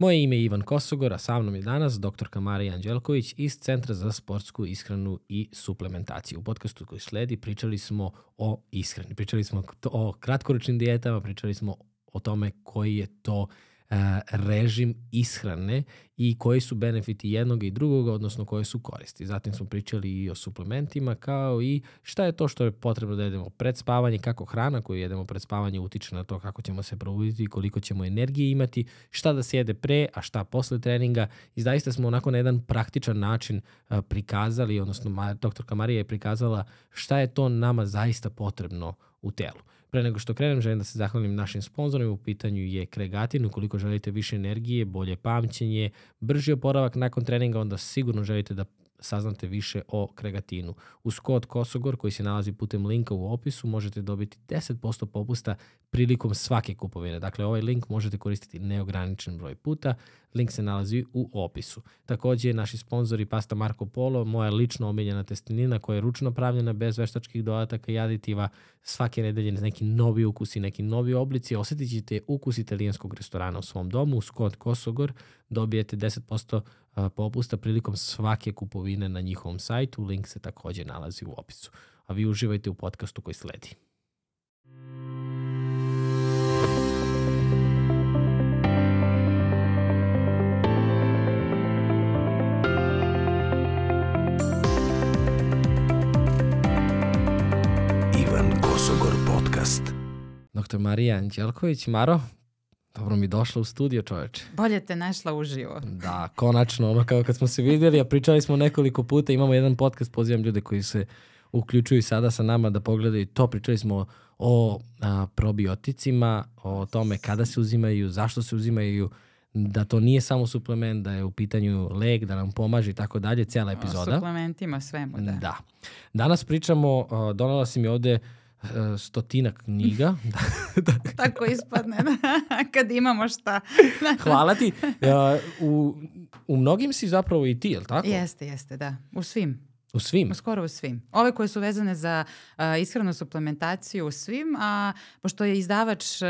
Moje ime je Ivan Kosogor, a sa mnom je danas doktorka Marija Anđelković iz Centra za sportsku ishranu i suplementaciju. U podcastu koji sledi pričali smo o ishrani, pričali smo o kratkoročnim dijetama, pričali smo o tome koji je to režim ishrane i koji su benefiti jednog i drugog, odnosno koje su koristi. Zatim smo pričali i o suplementima, kao i šta je to što je potrebno da jedemo pred spavanje, kako hrana koju jedemo pred spavanje utiče na to kako ćemo se probuditi, koliko ćemo energije imati, šta da se jede pre, a šta posle treninga. I zaista smo onako na jedan praktičan način prikazali, odnosno doktorka Marija je prikazala šta je to nama zaista potrebno u telu. Pre nego što krenem, želim da se zahvalim našim sponzorima. U pitanju je Kregatin. Ukoliko želite više energije, bolje pamćenje, brži oporavak nakon treninga, onda sigurno želite da saznate više o kregatinu. Uz kod Kosogor koji se nalazi putem linka u opisu možete dobiti 10% popusta prilikom svake kupovine. Dakle, ovaj link možete koristiti neograničen broj puta. Link se nalazi u opisu. Takođe, naši sponzori Pasta Marco Polo, moja lično omiljena testenina koja je ručno pravljena bez veštačkih dodataka i aditiva. Svake nedelje neki novi ukus i neki novi oblici. Osetit ćete ukus italijanskog restorana u svom domu. Uz kod Kosogor dobijete 10% popusta prilikom svake kupovine na njihovom sajtu. Link se takođe nalazi u opisu. A vi uživajte u podcastu koji sledi. Ivan Kosogor podcast. Dr. Marija Anđelković, Maro, Dobro mi došla u studio, čoveče. Bolje te našla uživo. Da, konačno, ono kao kad smo se vidjeli, a pričali smo nekoliko puta, imamo jedan podcast, pozivam ljude koji se uključuju sada sa nama da pogledaju to. Pričali smo o a, probioticima, o tome kada se uzimaju, zašto se uzimaju, da to nije samo suplement, da je u pitanju lek, da nam pomaže i tako dalje, cijela epizoda. O suplementima, svemu, da. Da. Danas pričamo, donala si mi ovde stotina knjiga. Da. Tako ispadne, da. kad imamo šta. Hvala ti. U, u mnogim si zapravo i ti, je li tako? Jeste, jeste, da. U svim. U svim? Skoro u svim. Ove koje su vezane za uh, ishranu suplementaciju u svim, a pošto je izdavač uh,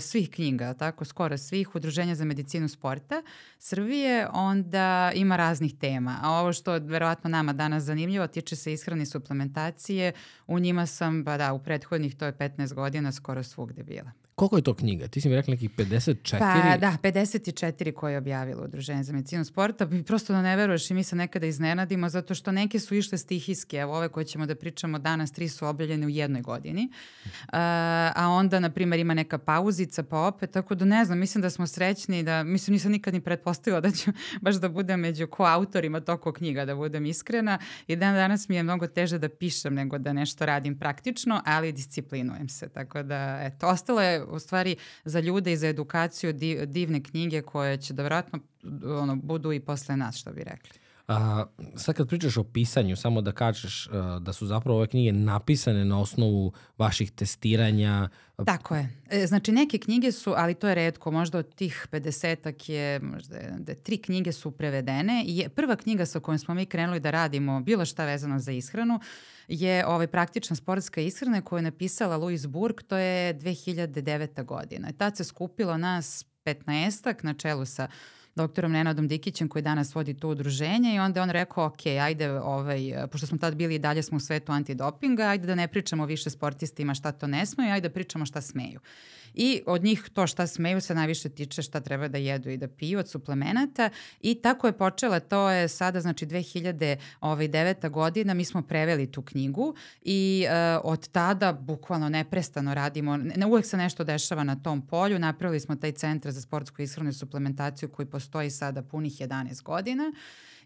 svih knjiga, tako skoro svih, Udruženja za medicinu sporta Srbije, onda ima raznih tema. A ovo što je verovatno nama danas zanimljivo tiče se ishrane suplementacije. U njima sam, pa da, u prethodnih, to je 15 godina, skoro svugde bila. Koliko je to knjiga? Ti si mi rekla nekih 54? Pa da, 54 koje je objavilo Udruženje za medicinu sporta. Prosto da ne veruješ i mi se nekada iznenadimo zato što neke su išle stihijske. Evo ove koje ćemo da pričamo danas, tri su objavljene u jednoj godini. Uh, a onda, na primer, ima neka pauzica pa opet. Tako da ne znam, mislim da smo srećni da, mislim nisam nikad ni pretpostavila da ću baš da budem među koautorima toko knjiga, da budem iskrena. I dan danas mi je mnogo teže da pišem nego da nešto radim praktično, ali disciplinujem se. Tako da, eto, ostalo je u stvari za ljude i za edukaciju divne knjige koje će da vratno ono, budu i posle nas, što bi rekli. A, sad kad pričaš o pisanju, samo da kažeš a, da su zapravo ove knjige napisane na osnovu vaših testiranja. Tako je. E, znači neke knjige su, ali to je redko, možda od tih 50-ak je, možda da tri knjige su prevedene. I prva knjiga sa kojom smo mi krenuli da radimo bilo šta vezano za ishranu je ovaj, praktična sportska ishrana koju je napisala Louise Burke, to je 2009. godina. Tad se skupilo nas 15-ak na čelu sa doktorom Nenadom Dikićem koji danas vodi to udruženje i onda je on rekao, ok, ajde, ovaj, pošto smo tad bili i dalje smo u svetu antidopinga, ajde da ne pričamo više sportistima šta to ne smeju, ajde da pričamo šta smeju. I od njih to šta smeju se najviše tiče šta treba da jedu i da piju od suplemenata. I tako je počela, to je sada znači 2009. Ovaj, godina, mi smo preveli tu knjigu i uh, od tada bukvalno neprestano radimo, ne, uvek se nešto dešava na tom polju, napravili smo taj centar za sportsku ishranu i suplementaciju koji postoji sada punih 11 godina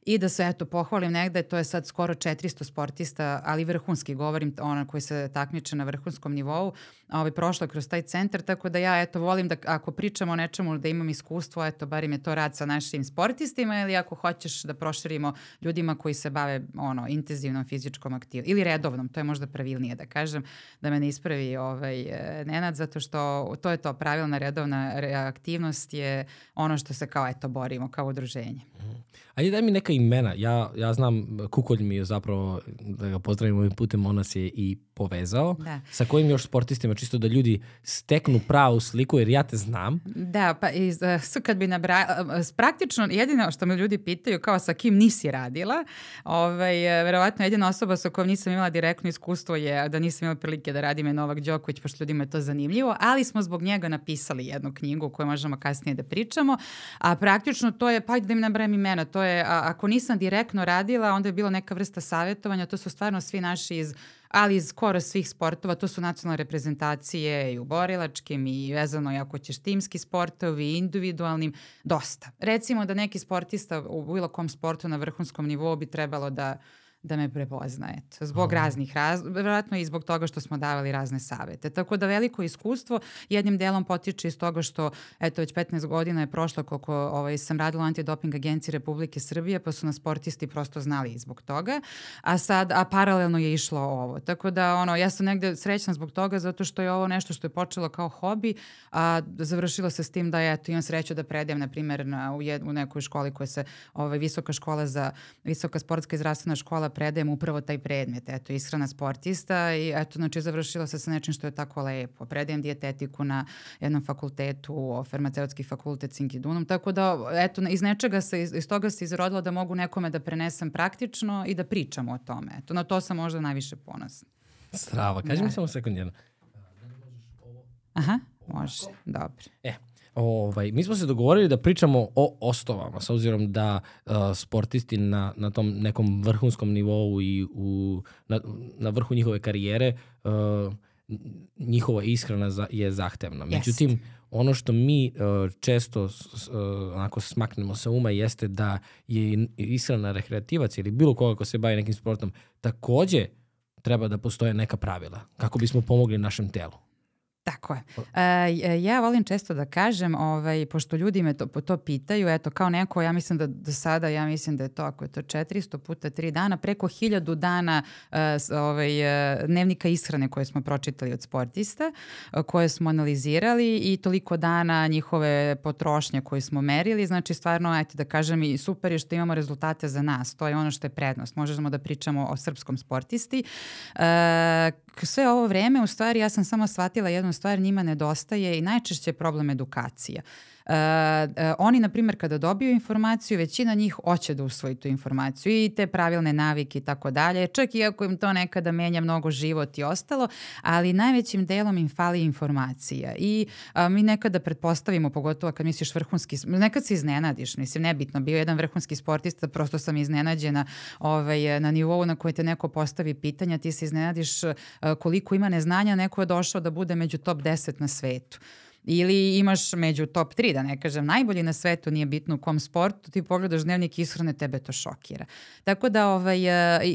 i da se eto pohvalim negde, to je sad skoro 400 sportista, ali vrhunski govorim, ona koji se takmiče na vrhunskom nivou, ovaj, prošla kroz taj centar, tako da ja eto volim da ako pričamo o nečemu da imam iskustvo, eto bar im je to rad sa našim sportistima ili ako hoćeš da proširimo ljudima koji se bave ono intenzivnom fizičkom aktivnom ili redovnom, to je možda pravilnije da kažem, da me ne ispravi ovaj, Nenad, zato što to je to, pravilna redovna aktivnost je ono što se kao eto borimo kao udruženje. Mm. Ajde daj mi neka imena. Ja, ja znam, Kukolj mi je zapravo, da ga pozdravim ovim putem, on nas je i povezao. Da. Sa kojim još sportistima, čisto da ljudi steknu pravu sliku, jer ja te znam. Da, pa iz, uh, kad bi nabra... Uh, praktično jedino što me ljudi pitaju kao sa kim nisi radila, ovaj, uh, verovatno jedina osoba sa kojom nisam imala direktno iskustvo je da nisam imala prilike da radim je Novak Đoković, pošto ljudima je to zanimljivo, ali smo zbog njega napisali jednu knjigu koju možemo kasnije da pričamo, a praktično to je, pa da im nabrajem imena, to je, a, ako nisam direktno radila, onda je bila neka vrsta savjetovanja, to su stvarno svi naši iz ali iz skoro svih sportova, to su nacionalne reprezentacije i u borilačkim i vezano i ako ćeš timski sportovi, individualnim, dosta. Recimo da neki sportista u bilo kom sportu na vrhunskom nivou bi trebalo da da me prepozna, eto, zbog Aha. raznih raz, verovatno i zbog toga što smo davali razne savete. Tako da veliko iskustvo jednim delom potiče iz toga što, eto, već 15 godina je prošlo koliko ovaj, sam radila u antidoping agenciji Republike Srbije, pa su nas sportisti prosto znali zbog toga, a sad, a paralelno je išlo ovo. Tako da, ono, ja sam negde srećna zbog toga zato što je ovo nešto što je počelo kao hobi, a završilo se s tim da, eto, imam sreću da predajem, na primjer, na, u, jed, u nekoj školi koja se, ovaj, visoka škola za, visoka sportska i zdravstvena škola predajem upravo taj predmet, eto, ishrana sportista i eto, znači, završila se sa nečim što je tako lepo. Predajem dijetetiku na jednom fakultetu, farmaceutski fakultet Sinkidunom, tako da, eto, iz nečega se, iz, iz toga se izrodila da mogu nekome da prenesem praktično i da pričamo o tome. Eto, na to sam možda najviše ponosna. Strava, kaži da. mi samo sekund jedno. Aha, može, dobro. E, Ovaj, mi smo se dogovorili da pričamo o ostovama, s obzirom da uh, sportisti na, na tom nekom vrhunskom nivou i u, na, na vrhu njihove karijere uh, njihova ishrana za, je zahtevna. Međutim, yes. ono što mi uh, često uh, onako smaknemo sa uma jeste da je ishrana rekreativac ili bilo koga ko se bavi nekim sportom takođe treba da postoje neka pravila kako bismo pomogli našem telu. Tako je. E, ja volim često da kažem, ovaj, pošto ljudi me to, to pitaju, eto, kao neko, ja mislim da do sada, ja mislim da je to, ako je to 400 puta 3 dana, preko 1000 dana uh, ovaj, uh, dnevnika ishrane koje smo pročitali od sportista, koje smo analizirali i toliko dana njihove potrošnje koje smo merili, znači stvarno, eto da kažem, i super je što imamo rezultate za nas, to je ono što je prednost. Možemo da pričamo o srpskom sportisti. Uh, sve ovo vreme, u stvari, ja sam samo shvatila jednu stvar, njima nedostaje i najčešće je problem edukacija. Uh, uh, oni, na primjer, kada dobiju informaciju, većina njih hoće da usvoji tu informaciju. I te pravilne navike i tako dalje, čak i ako im to nekada menja mnogo život i ostalo, ali najvećim delom im fali informacija. I uh, mi nekada pretpostavimo, pogotovo kad misliš vrhunski, nekad se iznenadiš, mislim, nebitno, bio jedan vrhunski sportista, prosto sam iznenađena ovaj, na nivou na koji te neko postavi pitanja, ti se iznenadiš koliko ima neznanja, neko je došao da bude među top 10 na svetu ili imaš među top 3, da ne kažem, najbolji na svetu, nije bitno u kom sportu, ti pogledaš dnevnik ishrane, tebe to šokira. Tako da ovaj,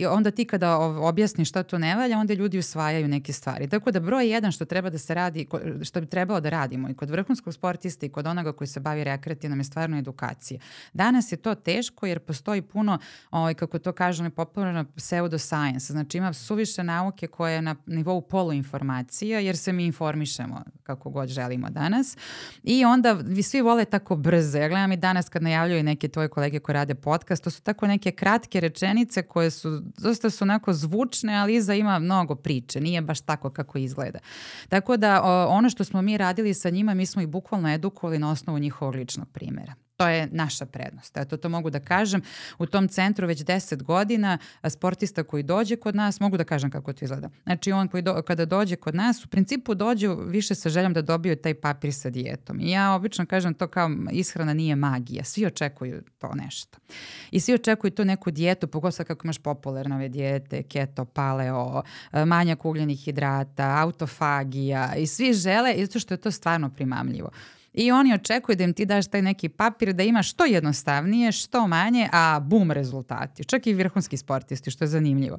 e, onda ti kada objasniš šta to ne valja, onda ljudi usvajaju neke stvari. Tako da broj jedan što treba da se radi, što bi trebalo da radimo i kod vrhunskog sportista i kod onoga koji se bavi rekreativnom je stvarno edukacija. Danas je to teško jer postoji puno, ovaj, kako to kažu, nepopularno pseudoscience, znači ima suviše nauke koje je na nivou poluinformacija jer se mi informišemo kako god želimo danas. I onda vi svi vole tako brzo. Ja gledam i danas kad najavljuju neke tvoje kolege koji rade podcast, to su tako neke kratke rečenice koje su, dosta su onako zvučne, ali iza ima mnogo priče. Nije baš tako kako izgleda. Tako da ono što smo mi radili sa njima, mi smo ih bukvalno edukovali na osnovu njihovog ličnog primjera. To je naša prednost. Eto, to mogu da kažem. U tom centru već 10 godina sportista koji dođe kod nas, mogu da kažem kako to izgleda. Znači, on koji do, kada dođe kod nas, u principu dođe više sa željom da dobiju taj papir sa dijetom. I ja obično kažem to kao ishrana nije magija. Svi očekuju to nešto. I svi očekuju tu neku dijetu, pogotovo kako imaš popularne ove dijete, keto, paleo, manjak ugljenih hidrata, autofagija i svi žele, zato što je to stvarno primamljivo i oni očekuju da im ti daš taj neki papir da ima što jednostavnije, što manje, a bum rezultati. Čak i vrhunski sportisti, što je zanimljivo.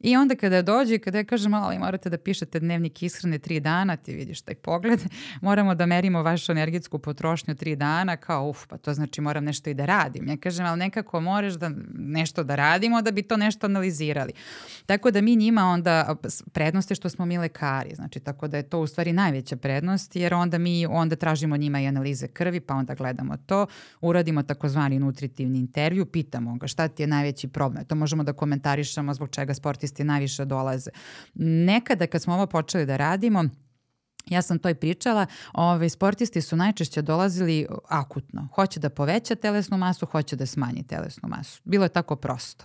I onda kada dođe, kada ja kažem, ali morate da pišete dnevnik ishrane tri dana, ti vidiš taj pogled, moramo da merimo vašu energetsku potrošnju tri dana, kao uf, pa to znači moram nešto i da radim. Ja kažem, ali nekako moraš da nešto da radimo da bi to nešto analizirali. Tako da mi njima onda, prednost je što smo mi lekari, znači tako da je to u stvari najveća prednost, jer onda mi onda tražimo njima ima i analize krvi, pa onda gledamo to, uradimo takozvani nutritivni intervju, pitamo ga šta ti je najveći problem. To možemo da komentarišemo zbog čega sportisti najviše dolaze. Nekada kad smo ovo počeli da radimo, Ja sam to i pričala, ove, sportisti su najčešće dolazili akutno. Hoće da poveća telesnu masu, hoće da smanji telesnu masu. Bilo je tako prosto.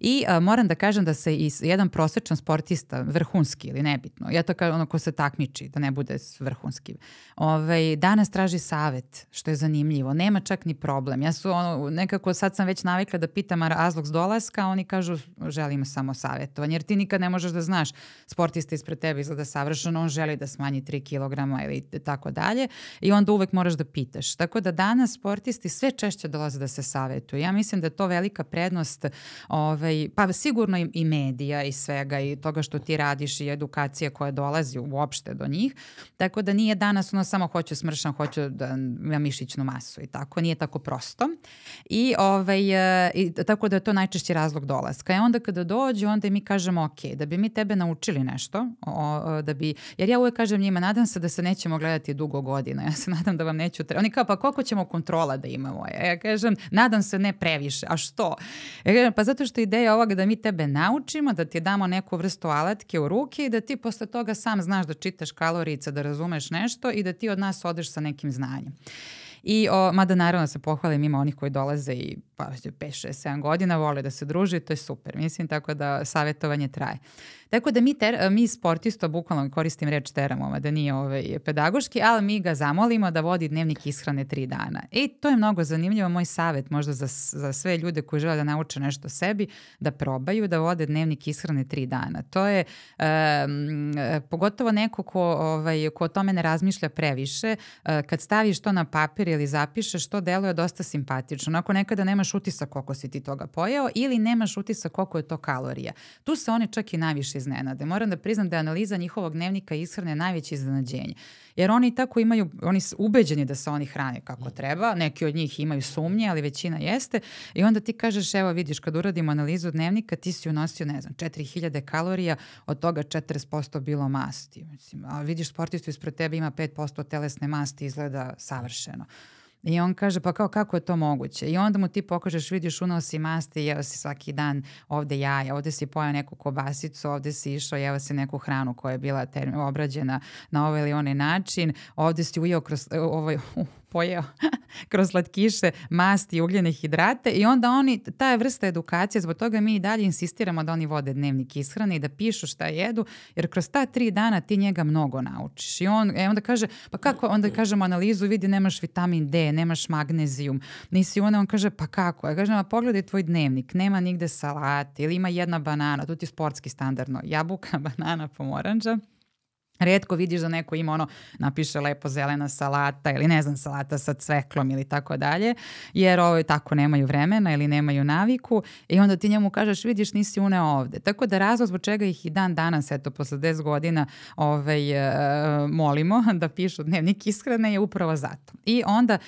I a, moram da kažem da se i jedan prosečan sportista, vrhunski ili nebitno, ja to kažem ono ko se takmiči, da ne bude vrhunski, ovaj, danas traži savet, što je zanimljivo. Nema čak ni problem. Ja su ono, nekako sad sam već navikla da pitam razlog dolaska, oni kažu želimo samo savjetovanje, jer ti nikad ne možeš da znaš sportista ispred tebe izgleda savršeno, on želi da smanji 3 kg ili tako dalje i onda uvek moraš da pitaš. Tako da danas sportisti sve češće dolaze da se savjetuju. Ja mislim da je to velika prednost ovaj, ovaj, pa sigurno i, i medija i svega i toga što ti radiš i edukacija koja dolazi uopšte do njih. Tako da nije danas ono samo hoću smršan, hoću da ja mišićnu masu i tako. Nije tako prosto. I, ovaj, e, i tako da je to najčešći razlog dolaska. I onda kada dođe, onda mi kažemo ok, da bi mi tebe naučili nešto, o, da bi, jer ja uvek kažem njima, nadam se da se nećemo gledati dugo godina. Ja se nadam da vam neću treba. Oni kao, pa koliko ćemo kontrola da imamo? Ja kažem, nadam se ne previše. A što? Ja kažem, pa zato što ideja ideja ovoga da mi tebe naučimo, da ti damo neku vrstu alatke u ruke i da ti posle toga sam znaš da čitaš kalorice, da razumeš nešto i da ti od nas odeš sa nekim znanjem. I, o, mada naravno da se pohvalim, ima onih koji dolaze i pa 5, 6, 7 godina, vole da se druži, to je super. Mislim, tako da savjetovanje traje. Tako da mi, ter, mi sportisto, bukvalno koristim reč teramo, da nije ovaj, pedagoški, ali mi ga zamolimo da vodi dnevnik ishrane tri dana. I to je mnogo zanimljivo, moj savet možda za, za sve ljude koji žele da nauče nešto sebi, da probaju da vode dnevnik ishrane tri dana. To je um, pogotovo neko ko, ovaj, ko o tome ne razmišlja previše, uh, kad staviš to na papir ili zapišeš, to deluje dosta simpatično. Onako nekada nemaš utisak koliko si ti toga pojeo ili nemaš utisak koliko je to kalorija. Tu se oni čak i najviše iznenade. Moram da priznam da je analiza njihovog dnevnika ishrane najveće iznenađenje. Jer oni tako imaju, oni su ubeđeni da se oni hrane kako treba, neki od njih imaju sumnje, ali većina jeste. I onda ti kažeš, evo vidiš, kad uradimo analizu dnevnika, ti si unosio, ne znam, 4000 kalorija, od toga 40% bilo masti. Mislim, a vidiš sportistu ispred tebe ima 5% telesne masti, izgleda savršeno. I on kaže, pa kao, kako je to moguće? I onda mu ti pokažeš, vidiš, unao si masti, jeo si svaki dan ovde jaja, ovde si pojao neku kobasicu, ovde si išao, jeo si neku hranu koja je bila term, obrađena na ovaj ili onaj način, ovde si ujeo kroz ovaj, pojeo kroz slatkiše, masti ugljene hidrate i onda oni, ta je vrsta edukacije, zbog toga mi i dalje insistiramo da oni vode dnevnik ishrane i da pišu šta jedu, jer kroz ta tri dana ti njega mnogo naučiš. I on, e, onda kaže, pa kako, onda kažemo analizu, vidi nemaš vitamin D, nemaš magnezijum, nisi ona, on kaže, pa kako? Ja kažem, pogledaj tvoj dnevnik, nema nigde salate ili ima jedna banana, to ti sportski standardno, jabuka, banana, pomoranđa Redko vidiš da neko ima ono, napiše lepo zelena salata ili ne znam, salata sa cveklom ili tako dalje, jer ovo tako nemaju vremena ili nemaju naviku i onda ti njemu kažeš vidiš nisi une ovde. Tako da razlog zbog čega ih i dan danas, eto, posle 10 godina ovaj, uh, molimo da pišu dnevnik ishrane je upravo zato. I onda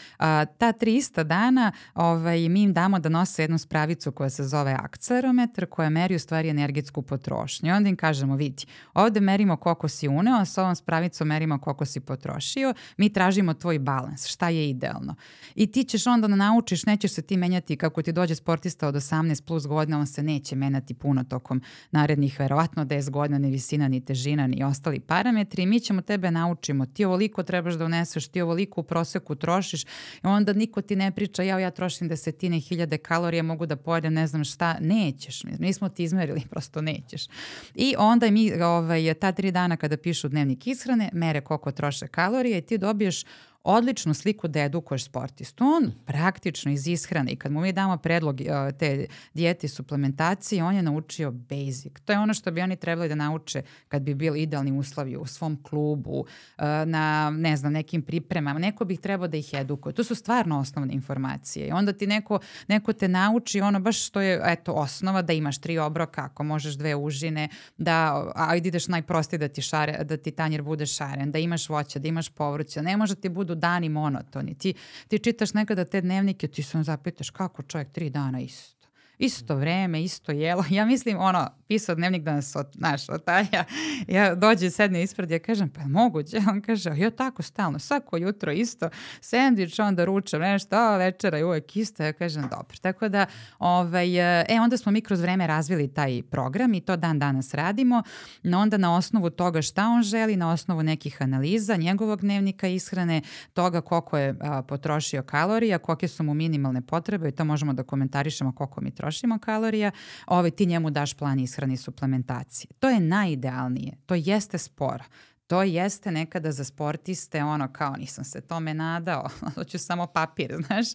ta 300 dana ovaj, mi im damo da nose jednu spravicu koja se zove akcelerometar koja meri u stvari energetsku potrošnju. I onda im kažemo vidi, ovde merimo koliko si uneo, a sa ovom spravicom merimo koliko si potrošio, mi tražimo tvoj balans, šta je idealno. I ti ćeš onda da naučiš, nećeš se ti menjati kako ti dođe sportista od 18 plus godina, on se neće menjati puno tokom narednih verovatno 10 godina, ni visina, ni težina, ni ostali parametri. Mi ćemo tebe naučimo, ti ovoliko trebaš da uneseš, ti ovoliko u proseku trošiš i onda niko ti ne priča, ja, ja trošim desetine hiljade kalorija, mogu da pojedem ne znam šta, nećeš, mi smo ti izmerili, prosto nećeš. I onda mi ovaj, ta tri dana kada pišu pišu dnevnik ishrane, mere koliko troše kalorije i ti dobiješ odličnu sliku da edukuješ sportistu. On praktično iz ishrane i kad mu mi damo predlog uh, te dijete i suplementacije, on je naučio basic. To je ono što bi oni trebali da nauče kad bi bili idealni uslovi u svom klubu, uh, na ne znam, nekim pripremama. Neko bih trebao da ih edukuje. To su stvarno osnovne informacije. I onda ti neko, neko te nauči ono baš što je eto, osnova da imaš tri obroka, ako možeš dve užine, da ajde ideš najprostije da ti, šare, da ti tanjir bude šaren, da imaš voća, da imaš povrće. Ne može ti budu dani monotoni. Ti, ti čitaš nekada te dnevnike, ti se zapitaš kako čovjek tri dana isto. Isto vreme, isto jelo. Ja mislim, ono, pisao dnevnik da nas, od, znaš, otaja. Ja dođe, sedne ispred, ja kažem, pa je moguće? On kaže, jo tako stalno, svako jutro isto, sandvič, onda ručam, nešto, a večera je uvek isto. Ja kažem, dobro. Tako da, ovaj, e, onda smo mi kroz vreme razvili taj program i to dan danas radimo. No onda na osnovu toga šta on želi, na osnovu nekih analiza, njegovog dnevnika ishrane, toga koliko je a, potrošio kalorija, kolike su mu minimalne potrebe i to možemo da komentarišemo koliko mi trošimo kalorija, ovaj, ti njemu daš plan ishrane i suplementacije. To je najidealnije, to jeste sporo. To jeste nekada za sportiste ono kao nisam se tome nadao, hoću samo papir, znaš,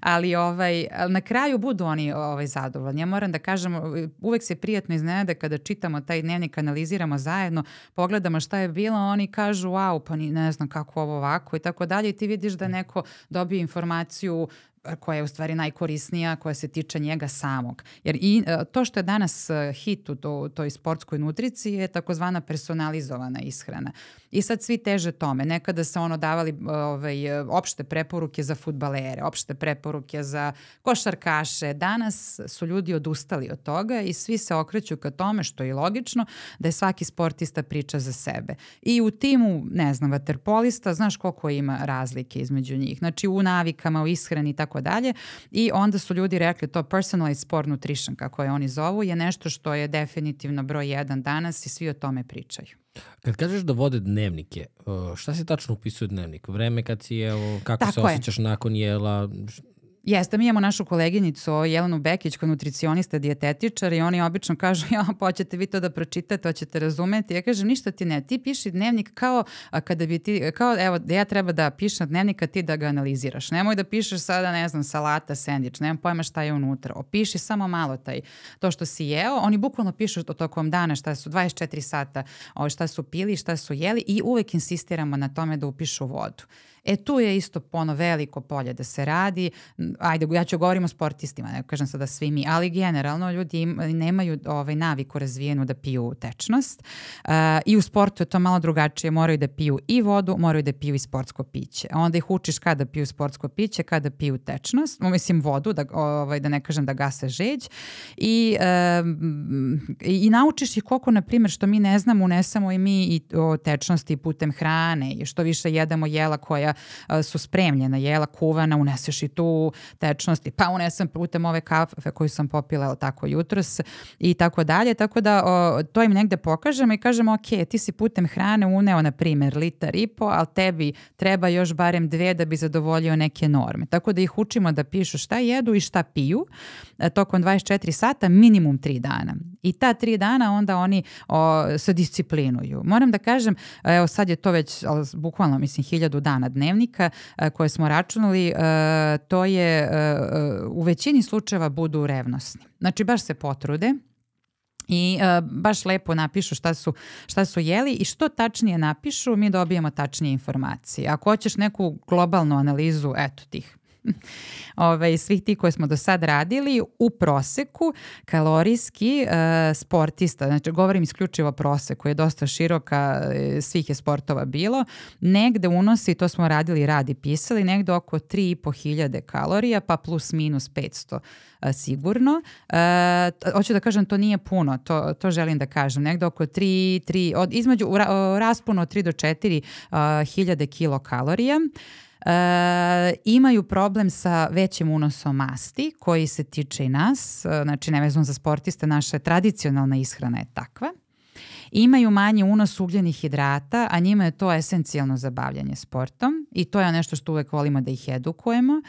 ali ovaj, na kraju budu oni ovaj, zadovoljni. Ja moram da kažem, uvek se prijatno iznenade kada čitamo taj dnevnik, analiziramo zajedno, pogledamo šta je bilo, oni kažu wow, pa ni, ne znam kako ovo ovako i tako dalje i ti vidiš da neko dobije informaciju koja je u stvari najkorisnija, koja se tiče njega samog. Jer i e, to što je danas e, hit u to, toj sportskoj nutriciji je takozvana personalizovana ishrana. I sad svi teže tome. Nekada se ono davali ovaj, opšte preporuke za futbalere, opšte preporuke za košarkaše. Danas su ljudi odustali od toga i svi se okreću ka tome, što je logično, da je svaki sportista priča za sebe. I u timu, ne znam, vaterpolista, znaš koliko ima razlike između njih. Znači u navikama, u ishrani i tako dalje. I onda su ljudi rekli to personalized sport nutrition, kako je oni zovu, je nešto što je definitivno broj jedan danas i svi o tome pričaju. Kad kažeš da vode dnevnike, šta se tačno upisuje u dnevnik? Vreme kad si jeo, kako Tako se osjećaš je. nakon jela? Jeste, mi imamo našu koleginicu Jelenu Bekić, koja je nutricionista, dijetetičar i oni obično kažu, ja, pa vi to da pročitate, to ćete razumeti. Ja kažem, ništa ti ne, ti piši dnevnik kao a kada bi ti, kao evo, da ja treba da pišem dnevnika, ti da ga analiziraš. Nemoj da pišeš sada, ne znam, salata, sandvič, nemam pojma šta je unutra. Opiši samo malo taj, to što si jeo. Oni bukvalno pišu to tokom dana šta su 24 sata, šta su pili, šta su jeli i uvek insistiramo na tome da upišu vodu. E tu je isto pono veliko polje da se radi. Ajde, ja ću govorim o sportistima, ne kažem sada svi mi, ali generalno ljudi im, nemaju ovaj naviku razvijenu da piju tečnost uh, i u sportu je to malo drugačije, moraju da piju i vodu, moraju da piju i sportsko piće. Onda ih učiš kada piju sportsko piće, kada piju tečnost, mislim vodu, da, ovaj, da ne kažem da gase žeđ i, um, i naučiš ih koliko, na primjer, što mi ne znamo, unesemo i mi i o tečnosti putem hrane i što više jedemo jela koja su spremljena, jela kuvana, uneseš i tu tečnosti, pa unesem putem ove kafe koju sam popila tako jutros i tako dalje, tako da o, to im negde pokažemo i kažemo ok, ti si putem hrane uneo na primer litar i po, ali tebi treba još barem dve da bi zadovoljio neke norme. Tako da ih učimo da pišu šta jedu i šta piju e, tokom 24 sata minimum 3 dana. I ta 3 dana onda oni o, se disciplinuju. Moram da kažem, evo sad je to već bukvalno mislim hiljadu dana dnevnika koje smo računali, to je u većini slučajeva budu revnosni. Znači baš se potrude i baš lepo napišu šta su, šta su jeli i što tačnije napišu, mi dobijemo tačnije informacije. Ako hoćeš neku globalnu analizu, eto tih ovaj, svih ti koje smo do sad radili, u proseku kalorijski uh, sportista, znači govorim isključivo proseku, je dosta široka, e, svih je sportova bilo, negde unosi, to smo radili radi pisali, negde oko 3,5 hiljade kalorija, pa plus minus 500 uh, e, sigurno. Uh, hoću da kažem, to nije puno, to, to želim da kažem, negde oko 3, 3 od, između, u, ra, raspuno od 3 do 4 uh, hiljade kilokalorija. Uh, E, imaju problem sa većim unosom masti koji se tiče i nas, e, znači nevezano za sportiste, naša tradicionalna ishrana je takva imaju manji unos ugljenih hidrata, a njima je to esencijalno za bavljanje sportom i to je nešto što uvek volimo da ih edukujemo.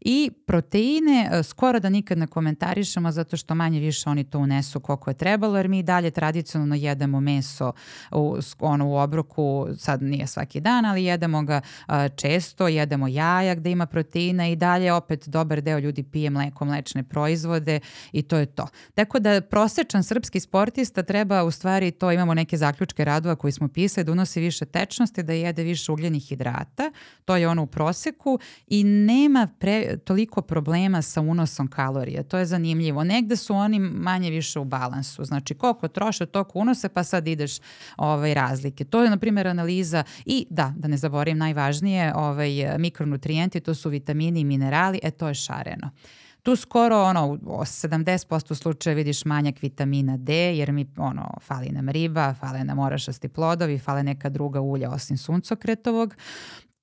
I proteine e, skoro da nikad ne komentarišemo zato što manje više oni to unesu koliko je trebalo, jer mi dalje tradicionalno jedemo meso u, ono, u obroku, sad nije svaki dan, ali jedemo ga a, često, jedemo jaja gde ima proteina i dalje opet dobar deo ljudi pije mleko, mlečne proizvode i to je to. Tako da prosečan srpski sportista treba u stvari to ima imamo neke zaključke radova koji smo pisali da unosi više tečnosti, da jede više ugljenih hidrata, to je ono u proseku i nema pre, toliko problema sa unosom kalorija. To je zanimljivo. Negde su oni manje više u balansu. Znači koliko troše, toliko unose, pa sad ideš ovaj, razlike. To je, na primjer, analiza i da, da ne zaborim najvažnije, ovaj, mikronutrijenti, to su vitamini i minerali, e to je šareno tu skoro ono, u 70% slučaja vidiš manjak vitamina D, jer mi ono, fali nam riba, fale nam orašasti plodovi, fale neka druga ulja osim suncokretovog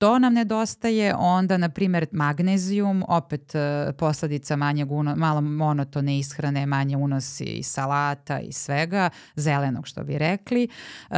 to nam nedostaje, onda na primjer magnezijum, opet uh, posledica manjeg uno, malo monotone ishrane, manje unosi i salata i svega, zelenog što bi rekli. Uh,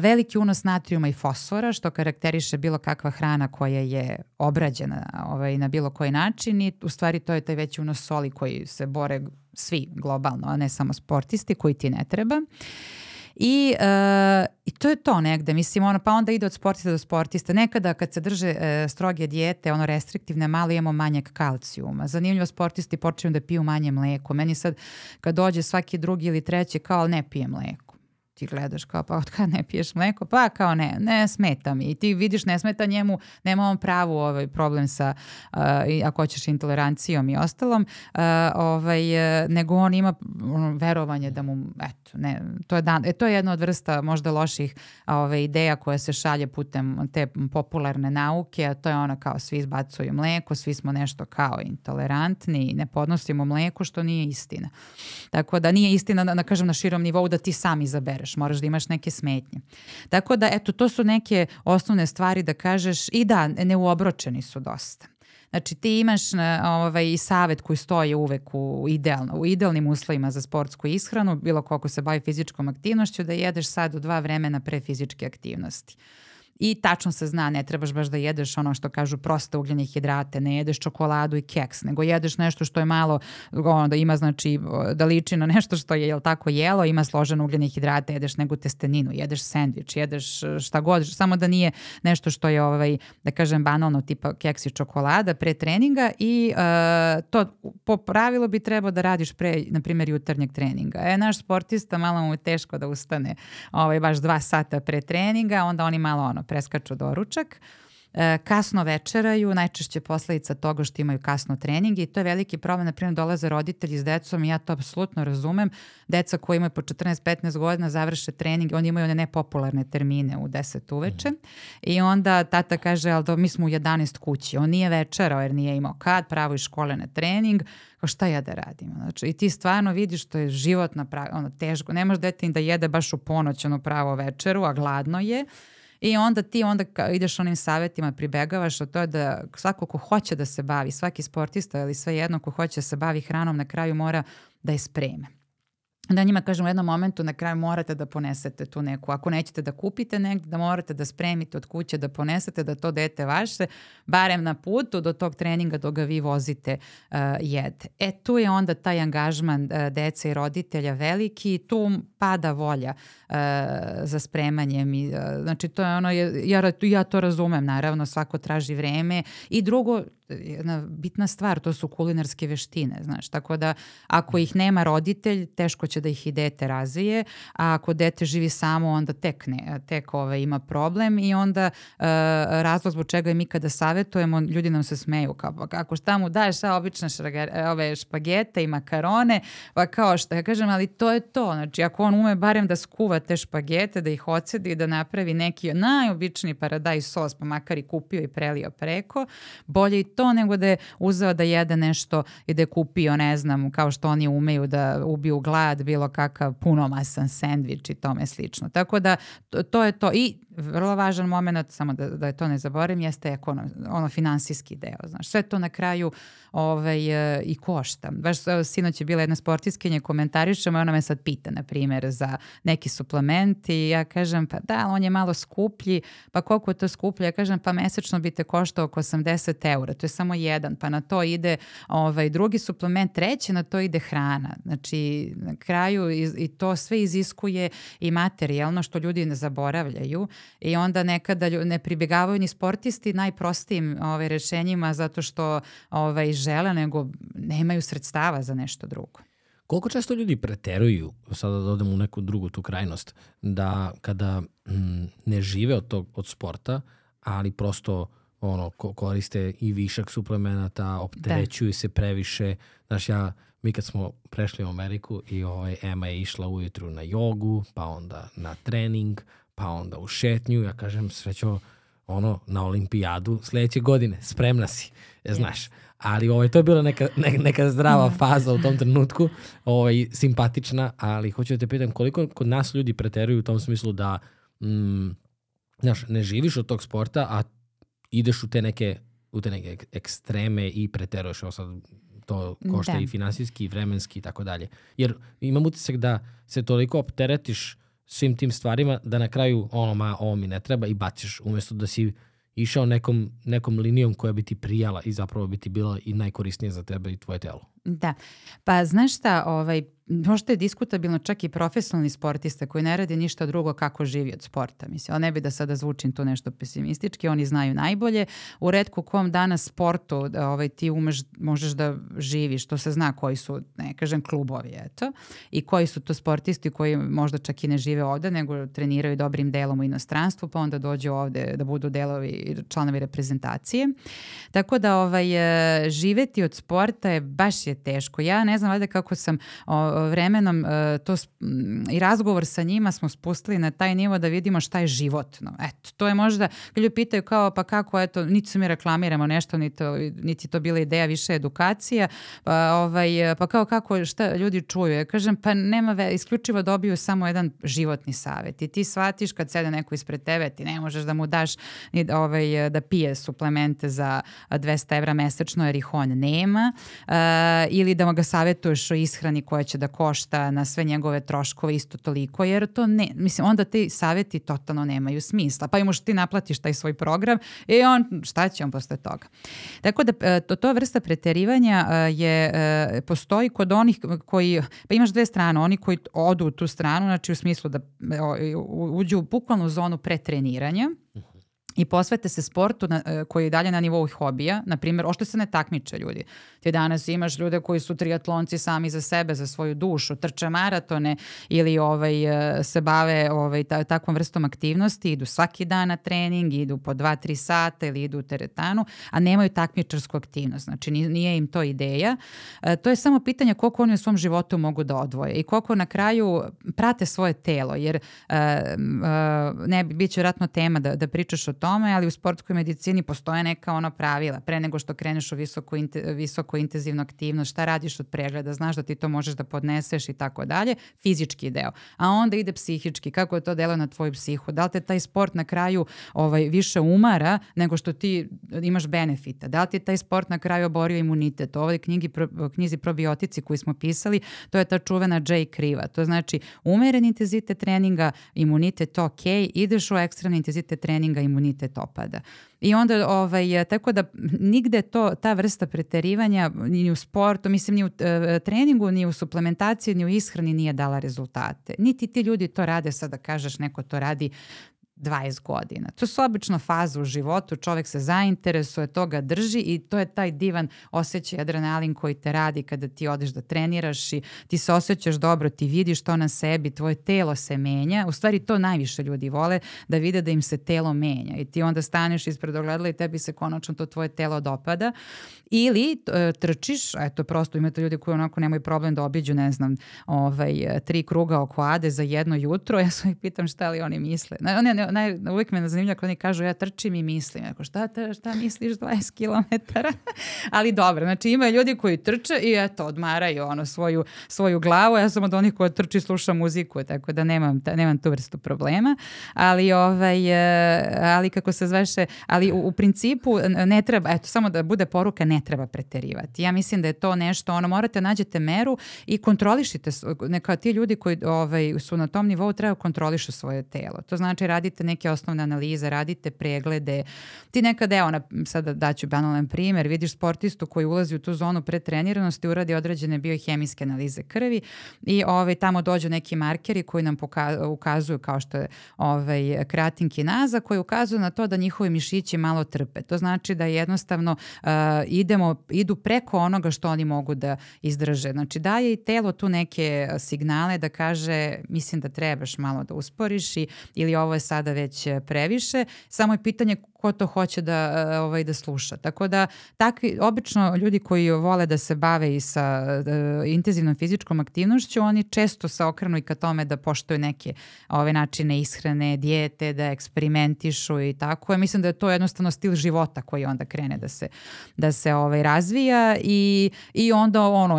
veliki unos natrijuma i fosfora što karakteriše bilo kakva hrana koja je obrađena ovaj, na bilo koji način i u stvari to je taj veći unos soli koji se bore svi globalno, a ne samo sportisti koji ti ne treba. Uh, I, uh, I to je to negde, mislim, ono, pa onda ide od sportista do sportista. Nekada kad se drže uh, stroge dijete, ono restriktivne, malo imamo manjak kalcijuma. Zanimljivo, sportisti počinju da piju manje mleko. Meni sad, kad dođe svaki drugi ili treći, kao ne pije mleko ti gledaš kao pa od kada ne piješ mleko, pa kao ne, ne smeta mi. I ti vidiš ne smeta njemu, nema on pravu ovaj problem sa, uh, ako hoćeš intolerancijom i ostalom, uh, ovaj, nego on ima verovanje da mu, eto, ne, to je, dan, e, to je jedna od vrsta možda loših ovaj, ideja koja se šalje putem te popularne nauke, a to je ona kao svi izbacuju mleko, svi smo nešto kao intolerantni i ne podnosimo mleko, što nije istina. Tako da nije istina, da, da kažem, na širom nivou da ti sam izabereš možeš, moraš da imaš neke smetnje. Tako da, eto, to su neke osnovne stvari da kažeš i da, neuobročeni su dosta. Znači ti imaš ovaj, i savet koji stoji uvek u, idealno, u idealnim uslovima za sportsku ishranu, bilo koliko se bavi fizičkom aktivnošću, da jedeš sad u dva vremena pre fizičke aktivnosti. I tačno se zna, ne trebaš baš da jedeš ono što kažu proste ugljene hidrate, ne jedeš čokoladu i keks, nego jedeš nešto što je malo, ono da ima znači, da liči na nešto što je, jel tako, jelo, ima složene ugljene hidrate, jedeš nego testeninu, jedeš sendvič, jedeš šta god, samo da nije nešto što je, ovaj, da kažem, banalno tipa keks i čokolada pre treninga i uh, to po pravilu bi trebao da radiš pre, na primjer, jutarnjeg treninga. E, naš sportista malo mu je teško da ustane ovaj, baš dva sata pre treninga, onda oni malo ono, preskaču doručak. E, kasno večeraju, najčešće posledica toga što imaju kasno treninge i to je veliki problem, na primjer dolaze roditelji s decom i ja to apsolutno razumem, deca koji imaju po 14-15 godina završe trening, oni imaju one nepopularne termine u 10 uveče. I onda tata kaže, ali mi smo u 11 kući, on nije večerao jer nije imao kad, pravo iz škole na trening, kao šta ja da radim? Znači, I ti stvarno vidiš što je život na pravi, ono, teško, ne može dete da jede baš u ponoć, ono pravo večeru, a gladno je, I onda ti onda ideš onim savjetima, pribegavaš, a to da svako ko hoće da se bavi, svaki sportista ili sve jedno ko hoće da se bavi hranom na kraju mora da je spreme da njima kažem u jednom momentu na kraju morate da ponesete tu neku, ako nećete da kupite negde, da morate da spremite od kuće, da ponesete, da to dete vaše, barem na putu do tog treninga dok ga vi vozite uh, jede. E tu je onda taj angažman uh, dece i roditelja veliki, tu pada volja uh, za spremanje. Mi, uh, znači to je ono, ja, ja to razumem naravno, svako traži vreme i drugo, jedna bitna stvar, to su kulinarske veštine, znaš, tako da ako ih nema roditelj, teško će da ih i dete razvije, a ako dete živi samo, onda tek ne, tek ove, ovaj, ima problem i onda uh, razlog zbog čega mi kada savetujemo, ljudi nam se smeju, kao pa kako šta mu daješ, šta obične šragar, ove špagete i makarone, pa kao što ja kažem, ali to je to, znači ako on ume barem da skuva te špagete, da ih ocedi, da napravi neki najobičniji paradaj sos, pa makar i kupio i prelio preko, bolje to nego da je uzeo da jede nešto i da je kupio, ne znam, kao što oni umeju da ubiju glad, bilo kakav punomasan sendvič i tome slično. Tako da to, je to. I vrlo važan moment, samo da, da to ne zaboravim, jeste ekonom, ono finansijski deo. Znaš, sve to na kraju ovaj, e, i košta. Baš sinoć je bila jedna sportiskinja, komentarišemo i ona me sad pita, na primjer, za neki suplement i ja kažem, pa da, on je malo skuplji, pa koliko je to skuplje? Ja kažem, pa mesečno bi te koštao oko 80 eura, to je samo jedan, pa na to ide ovaj, drugi suplement, treći na to ide hrana. Znači, na kraju i, i to sve iziskuje i materijalno što ljudi ne zaboravljaju i onda nekada ne pribjegavaju ni sportisti najprostijim ovaj, rešenjima zato što ovaj, žele, nego nemaju sredstava za nešto drugo. Koliko često ljudi preteruju, sada da odemo u neku drugu tu krajnost, da kada mm, ne žive od, tog, od sporta, ali prosto ono, koriste i višak suplemenata, opterećuju da. se previše. Znaš, ja, mi kad smo prešli u Ameriku i ovaj, Ema je išla ujutru na jogu, pa onda na trening, pa onda u šetnju, ja kažem, srećo, ono, na olimpijadu sledeće godine, spremna si, yes. znaš. Ali ovaj, to je bila neka, ne, neka zdrava faza u tom trenutku, ovaj, simpatična, ali hoću da te pitam koliko kod nas ljudi preteruju u tom smislu da mm, znaš, ne živiš od tog sporta, a ideš u te neke, u te neke ekstreme i preteruješ. Ovo sad to košta da. i finansijski, i vremenski i tako dalje. Jer imam utisak da se toliko opteretiš svim tim stvarima da na kraju ono, ma, ovo mi ne treba i baciš umesto da si išao nekom, nekom linijom koja bi ti prijala i zapravo bi ti bila i najkorisnija za tebe i tvoje telo. Da, pa znaš šta, ovaj, možda je diskutabilno čak i profesionalni sportista koji ne radi ništa drugo kako živi od sporta. Mislim, ali ne bi da sada zvučim to nešto pesimistički, oni znaju najbolje. U redku kom danas sportu ovaj, ti umeš, možeš da živiš, to se zna koji su, ne kažem, klubovi, eto, i koji su to sportisti koji možda čak i ne žive ovde, nego treniraju dobrim delom u inostranstvu, pa onda dođu ovde da budu delovi članovi reprezentacije. Tako da ovaj, e, živeti od sporta je baš je teško. Ja ne znam valjda kako sam o, vremenom e, to i razgovor sa njima smo spustili na taj nivo da vidimo šta je životno. Eto, to je možda, ljudi pitaju kao pa kako, eto, niti se mi reklamiramo nešto, niti, niti to bila ideja više edukacija, pa, ovaj, pa kao kako, šta ljudi čuju. Ja kažem, pa nema, ve, isključivo dobiju samo jedan životni savet i ti shvatiš kad sede neko ispred tebe, ti ne možeš da mu daš ni, ovaj, da pije suplemente za 200 evra mesečno jer ih on nema. Uh, ili da ga savjetuješ o ishrani koja će da košta na sve njegove troškove isto toliko, jer to ne, mislim, onda ti savjeti totalno nemaju smisla. Pa i možeš ti naplatiš taj svoj program i on, šta će on posle toga? Tako da e, to, to vrsta preterivanja e, je, e, postoji kod onih koji, pa imaš dve strane, oni koji odu u tu stranu, znači u smislu da uđu u bukvalnu zonu pretreniranja, i posvete se sportu na, e, koji je dalje na nivou hobija, na primjer, ošto se ne takmiče ljudi. Ti danas imaš ljude koji su triatlonci sami za sebe, za svoju dušu, trče maratone ili ovaj, e, se bave ovaj, ta, takvom vrstom aktivnosti, idu svaki dan na trening, idu po 2-3 sata ili idu u teretanu, a nemaju takmičarsku aktivnost. Znači nije im to ideja. E, to je samo pitanje koliko oni u svom životu mogu da odvoje i koliko na kraju prate svoje telo, jer e, e, ne, bit će vratno tema da, da pričaš o tom tome, ali u sportskoj medicini postoje neka ona pravila. Pre nego što kreneš u visoko, visoko intenzivnu aktivnost, šta radiš od pregleda, znaš da ti to možeš da podneseš i tako dalje, fizički deo. A onda ide psihički, kako je to delo na tvoju psihu. Da li te taj sport na kraju ovaj, više umara nego što ti imaš benefita? Da li ti taj sport na kraju oborio imunitet? U ovoj knjigi, pro, knjizi probiotici koju smo pisali, to je ta čuvena J kriva. To znači umeren intenzitet treninga, imunitet ok, ideš u ekstremni intenzitet treninga, imunitet imunitet opada. I onda, ovaj, tako da nigde to, ta vrsta preterivanja ni u sportu, mislim ni u e, treningu, ni u suplementaciji, ni u ishrani nije dala rezultate. Niti ti ljudi to rade, sad da kažeš neko to radi 20 godina. To su obično faze u životu, čovek se zainteresuje, to ga drži i to je taj divan osjećaj adrenalin koji te radi kada ti odeš da treniraš i ti se osjećaš dobro, ti vidiš to na sebi, tvoje telo se menja. U stvari to najviše ljudi vole, da vide da im se telo menja i ti onda staneš ispred ogledala i tebi se konačno to tvoje telo dopada. Ili e, trčiš, eto prosto imate ljudi koji onako nemaju problem da obiđu, ne znam, ovaj, tri kruga oko Ade za jedno jutro, ja ih pitam šta li oni misle. Ne, ne, naj, uvijek me zanimlja kad oni kažu ja trčim i mislim. Ako šta, te, šta misliš 20 km? Ali dobro, znači ima ljudi koji trče i eto, odmaraju ono svoju, svoju glavu. Ja sam od onih koji trči sluša muziku, tako da nemam, ta, nemam tu vrstu problema. Ali, ovaj, e, ali kako se zveše, ali u, u principu ne treba, eto, samo da bude poruka, ne treba preterivati. Ja mislim da je to nešto, ono, morate nađete meru i kontrolišite, neka ti ljudi koji ovaj, su na tom nivou treba kontrolišu svoje telo. To znači radite neke osnovne analize, radite preglede. Ti nekada, evo, na, sada daću banalan primer, vidiš sportistu koji ulazi u tu zonu pretreniranosti, uradi određene biohemijske analize krvi i ovaj, tamo dođu neki markeri koji nam poka ukazuju kao što je ovaj, kreatin kinaza, koji ukazuju na to da njihovi mišići malo trpe. To znači da jednostavno uh, idemo, idu preko onoga što oni mogu da izdrže. Znači daje i telo tu neke signale da kaže mislim da trebaš malo da usporiš i, ili ovo je sada sada već previše, samo je pitanje ko to hoće da, ovaj, da sluša. Tako da takvi, obično ljudi koji vole da se bave i sa uh, intenzivnom fizičkom aktivnošću, oni često se okrenu i ka tome da poštuju neke ove načine ishrane, dijete, da eksperimentišu i tako. Ja mislim da je to jednostavno stil života koji onda krene da se, da se ovaj, razvija i, i onda ono,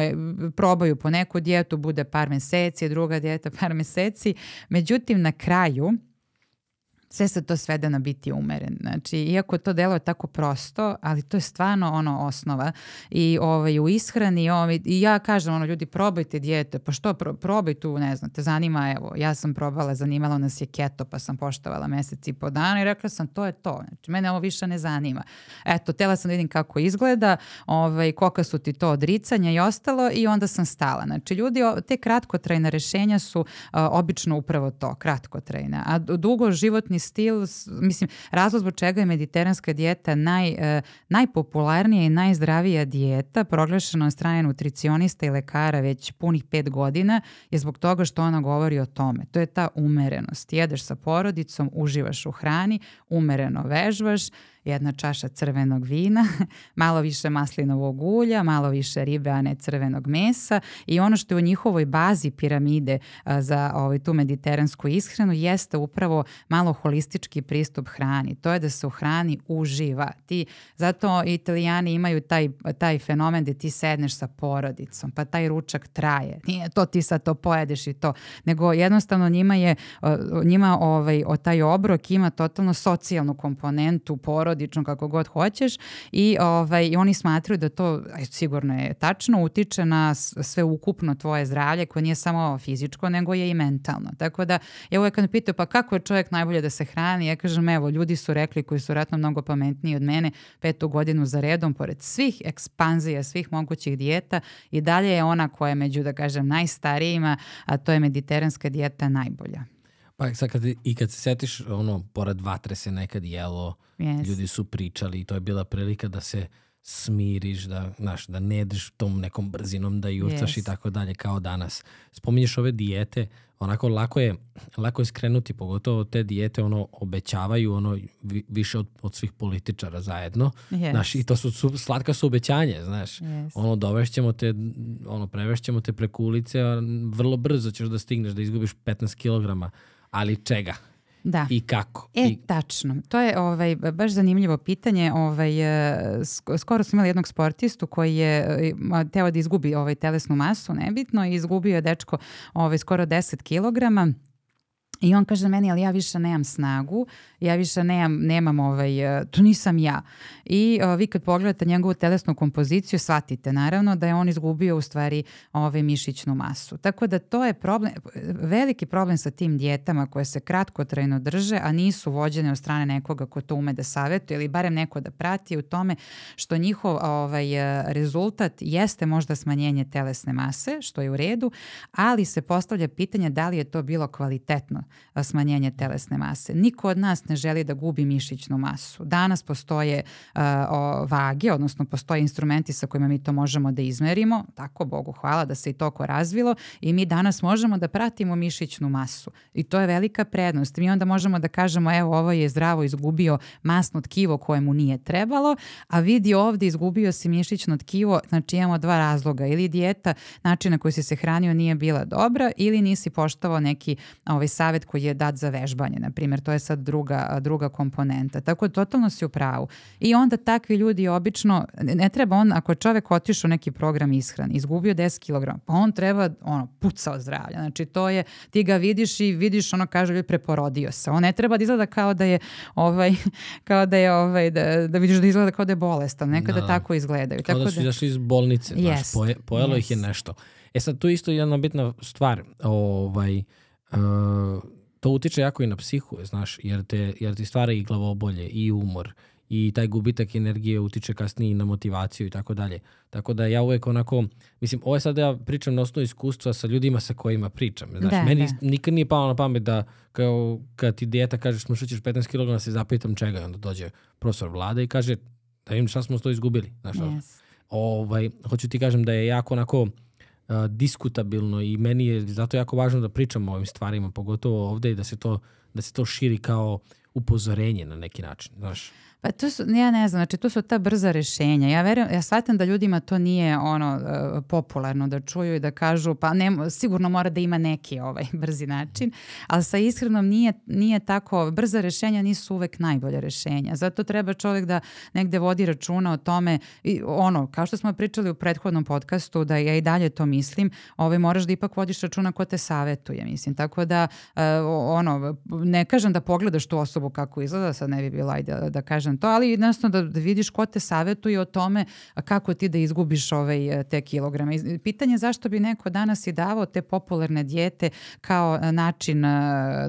probaju po neku dijetu, bude par meseci, druga dijeta par meseci. Međutim, na kraju, sve se to svede na biti umeren. Znači, iako to delo je tako prosto, ali to je stvarno ono osnova. I ovaj, u ishrani, ovaj, i ja kažem, ono, ljudi, probajte dijete, pa što, pro, probaj tu, ne znam, te zanima, evo, ja sam probala, zanimalo nas je keto, pa sam poštovala mesec i po dana i rekla sam, to je to. Znači, mene ovo više ne zanima. Eto, tela sam da vidim kako izgleda, ovaj, koliko su ti to odricanja i ostalo i onda sam stala. Znači, ljudi, te kratkotrajne rešenja su uh, obično upravo to, kratkotrajne. A dugo životni stil, mislim, razlog zbog čega je mediteranska dijeta naj, uh, najpopularnija i najzdravija dijeta, proglašena od strane nutricionista i lekara već punih pet godina, je zbog toga što ona govori o tome. To je ta umerenost. Jedeš sa porodicom, uživaš u hrani, umereno vežbaš, jedna čaša crvenog vina, malo više maslinovog ulja, malo više ribe, a ne crvenog mesa i ono što je u njihovoj bazi piramide za ovaj, tu mediteransku ishranu jeste upravo malo holistički pristup hrani. To je da se u hrani uživa. Ti, zato italijani imaju taj, taj fenomen da ti sedneš sa porodicom, pa taj ručak traje. Nije to ti sad to pojedeš i to, nego jednostavno njima je, njima ovaj, o taj obrok ima totalno socijalnu komponentu porodicu porodično kako god hoćeš i, ovaj, i oni smatruju da to sigurno je tačno utiče na sve ukupno tvoje zdravlje koje nije samo fizičko nego je i mentalno. Tako da ja uvek kad me pitaju pa kako je čovjek najbolje da se hrani, ja kažem evo ljudi su rekli koji su ratno mnogo pametniji od mene petu godinu za redom pored svih ekspanzija, svih mogućih dijeta i dalje je ona koja je među da kažem najstarijima, a to je mediteranska dijeta najbolja. Pa sad kad, i kad se setiš, ono, pored vatre se nekad jelo, yes. ljudi su pričali i to je bila prilika da se smiriš, da, znaš, da ne jedeš tom nekom brzinom, da jurcaš yes. i tako dalje kao danas. Spominješ ove dijete, onako lako je, lako je skrenuti, pogotovo te dijete ono obećavaju ono vi, više od, od svih političara zajedno. Yes. Znaš, i to su, su slatka su obećanje, znaš. Yes. Ono dovešćemo te, ono prevešćemo te preko ulice, a vrlo brzo ćeš da stigneš da izgubiš 15 kilograma ali čega? Da. I kako? E, I... tačno. To je ovaj, baš zanimljivo pitanje. Ovaj, e, skoro smo imali jednog sportistu koji je e, teo da izgubi ovaj, telesnu masu, nebitno, i izgubio je dečko ovaj, skoro 10 kilograma I on kaže meni, ali ja više nemam snagu, ja više nemam, nemam ovaj, e, to nisam ja. I o, vi kad pogledate njegovu telesnu kompoziciju, shvatite naravno da je on izgubio u stvari ovaj, mišićnu masu. Tako da to je problem, veliki problem sa tim dijetama koje se kratkotrajno drže, a nisu vođene od strane nekoga ko to ume da savjetuje ili barem neko da prati u tome što njihov ovaj, e, rezultat jeste možda smanjenje telesne mase, što je u redu, ali se postavlja pitanje da li je to bilo kvalitetno smanjenje telesne mase. Niko od nas ne želi da gubi mišićnu masu. Danas postoje uh, vage, odnosno postoje instrumenti sa kojima mi to možemo da izmerimo, tako Bogu hvala da se i toko razvilo i mi danas možemo da pratimo mišićnu masu i to je velika prednost. Mi onda možemo da kažemo evo ovo je zdravo izgubio masno tkivo koje mu nije trebalo, a vidi ovde izgubio si mišićno tkivo, znači imamo dva razloga ili dijeta, način na koji si se hranio nije bila dobra ili nisi poštovao neki ovaj, savet savet koji je dat za vežbanje, na primjer, to je sad druga, druga komponenta. Tako da totalno si u pravu. I onda takvi ljudi obično, ne treba on, ako je čovek otišao neki program ishrane, izgubio 10 kg, pa on treba, ono, puca od zdravlja. Znači, to je, ti ga vidiš i vidiš, ono, kaže, ljudi, preporodio se. On ne treba da izgleda kao da je, ovaj, kao da je, ovaj, da, da vidiš da izgleda kao da je bolestan. Nekada da. tako izgledaju. Kao tako da su da- izašli iz bolnice, yes. znaš, poje, pojelo yes. ih je nešto. E sad, tu isto jedna bitna stvar, ovaj, uh, Uh, to utiče jako i na psihu, znaš, jer, te, jer ti stvara i glavobolje i umor i taj gubitak energije utiče kasnije na motivaciju i tako dalje. Tako da ja uvek onako, mislim, ovo je sad da ja pričam na osnovu iskustva sa ljudima sa kojima pričam. Znaš, da, meni da. nikad nije palo na pamet da kao kad ti dijeta kaže smršućeš 15 kg, se zapitam čega i onda dođe profesor vlada i kaže da im šta smo to izgubili. Znaš, yes. ovaj, hoću ti kažem da je jako onako uh, diskutabilno i meni je zato jako važno da pričamo o ovim stvarima, pogotovo ovde i da se to, da se to širi kao upozorenje na neki način, znaš. Pa to su, ja ne znam, znači to su ta brza rešenja. Ja verujem, ja shvatam da ljudima to nije ono uh, popularno da čuju i da kažu pa ne, sigurno mora da ima neki ovaj brzi način, ali sa iskrenom nije, nije tako, brza rešenja nisu uvek najbolje rešenja. Zato treba čovjek da negde vodi računa o tome i ono, kao što smo pričali u prethodnom podcastu, da ja i dalje to mislim, ovaj, moraš da ipak vodiš računa ko te savetuje, mislim. Tako da, uh, ono, ne kažem da pogledaš tu osobu kako izgleda, sad ne bi bila, ajde da kažem kažem to, ali jednostavno da, da vidiš ko te savetuje o tome kako ti da izgubiš ovaj, te kilograme. Pitanje je zašto bi neko danas i davao te popularne dijete kao način,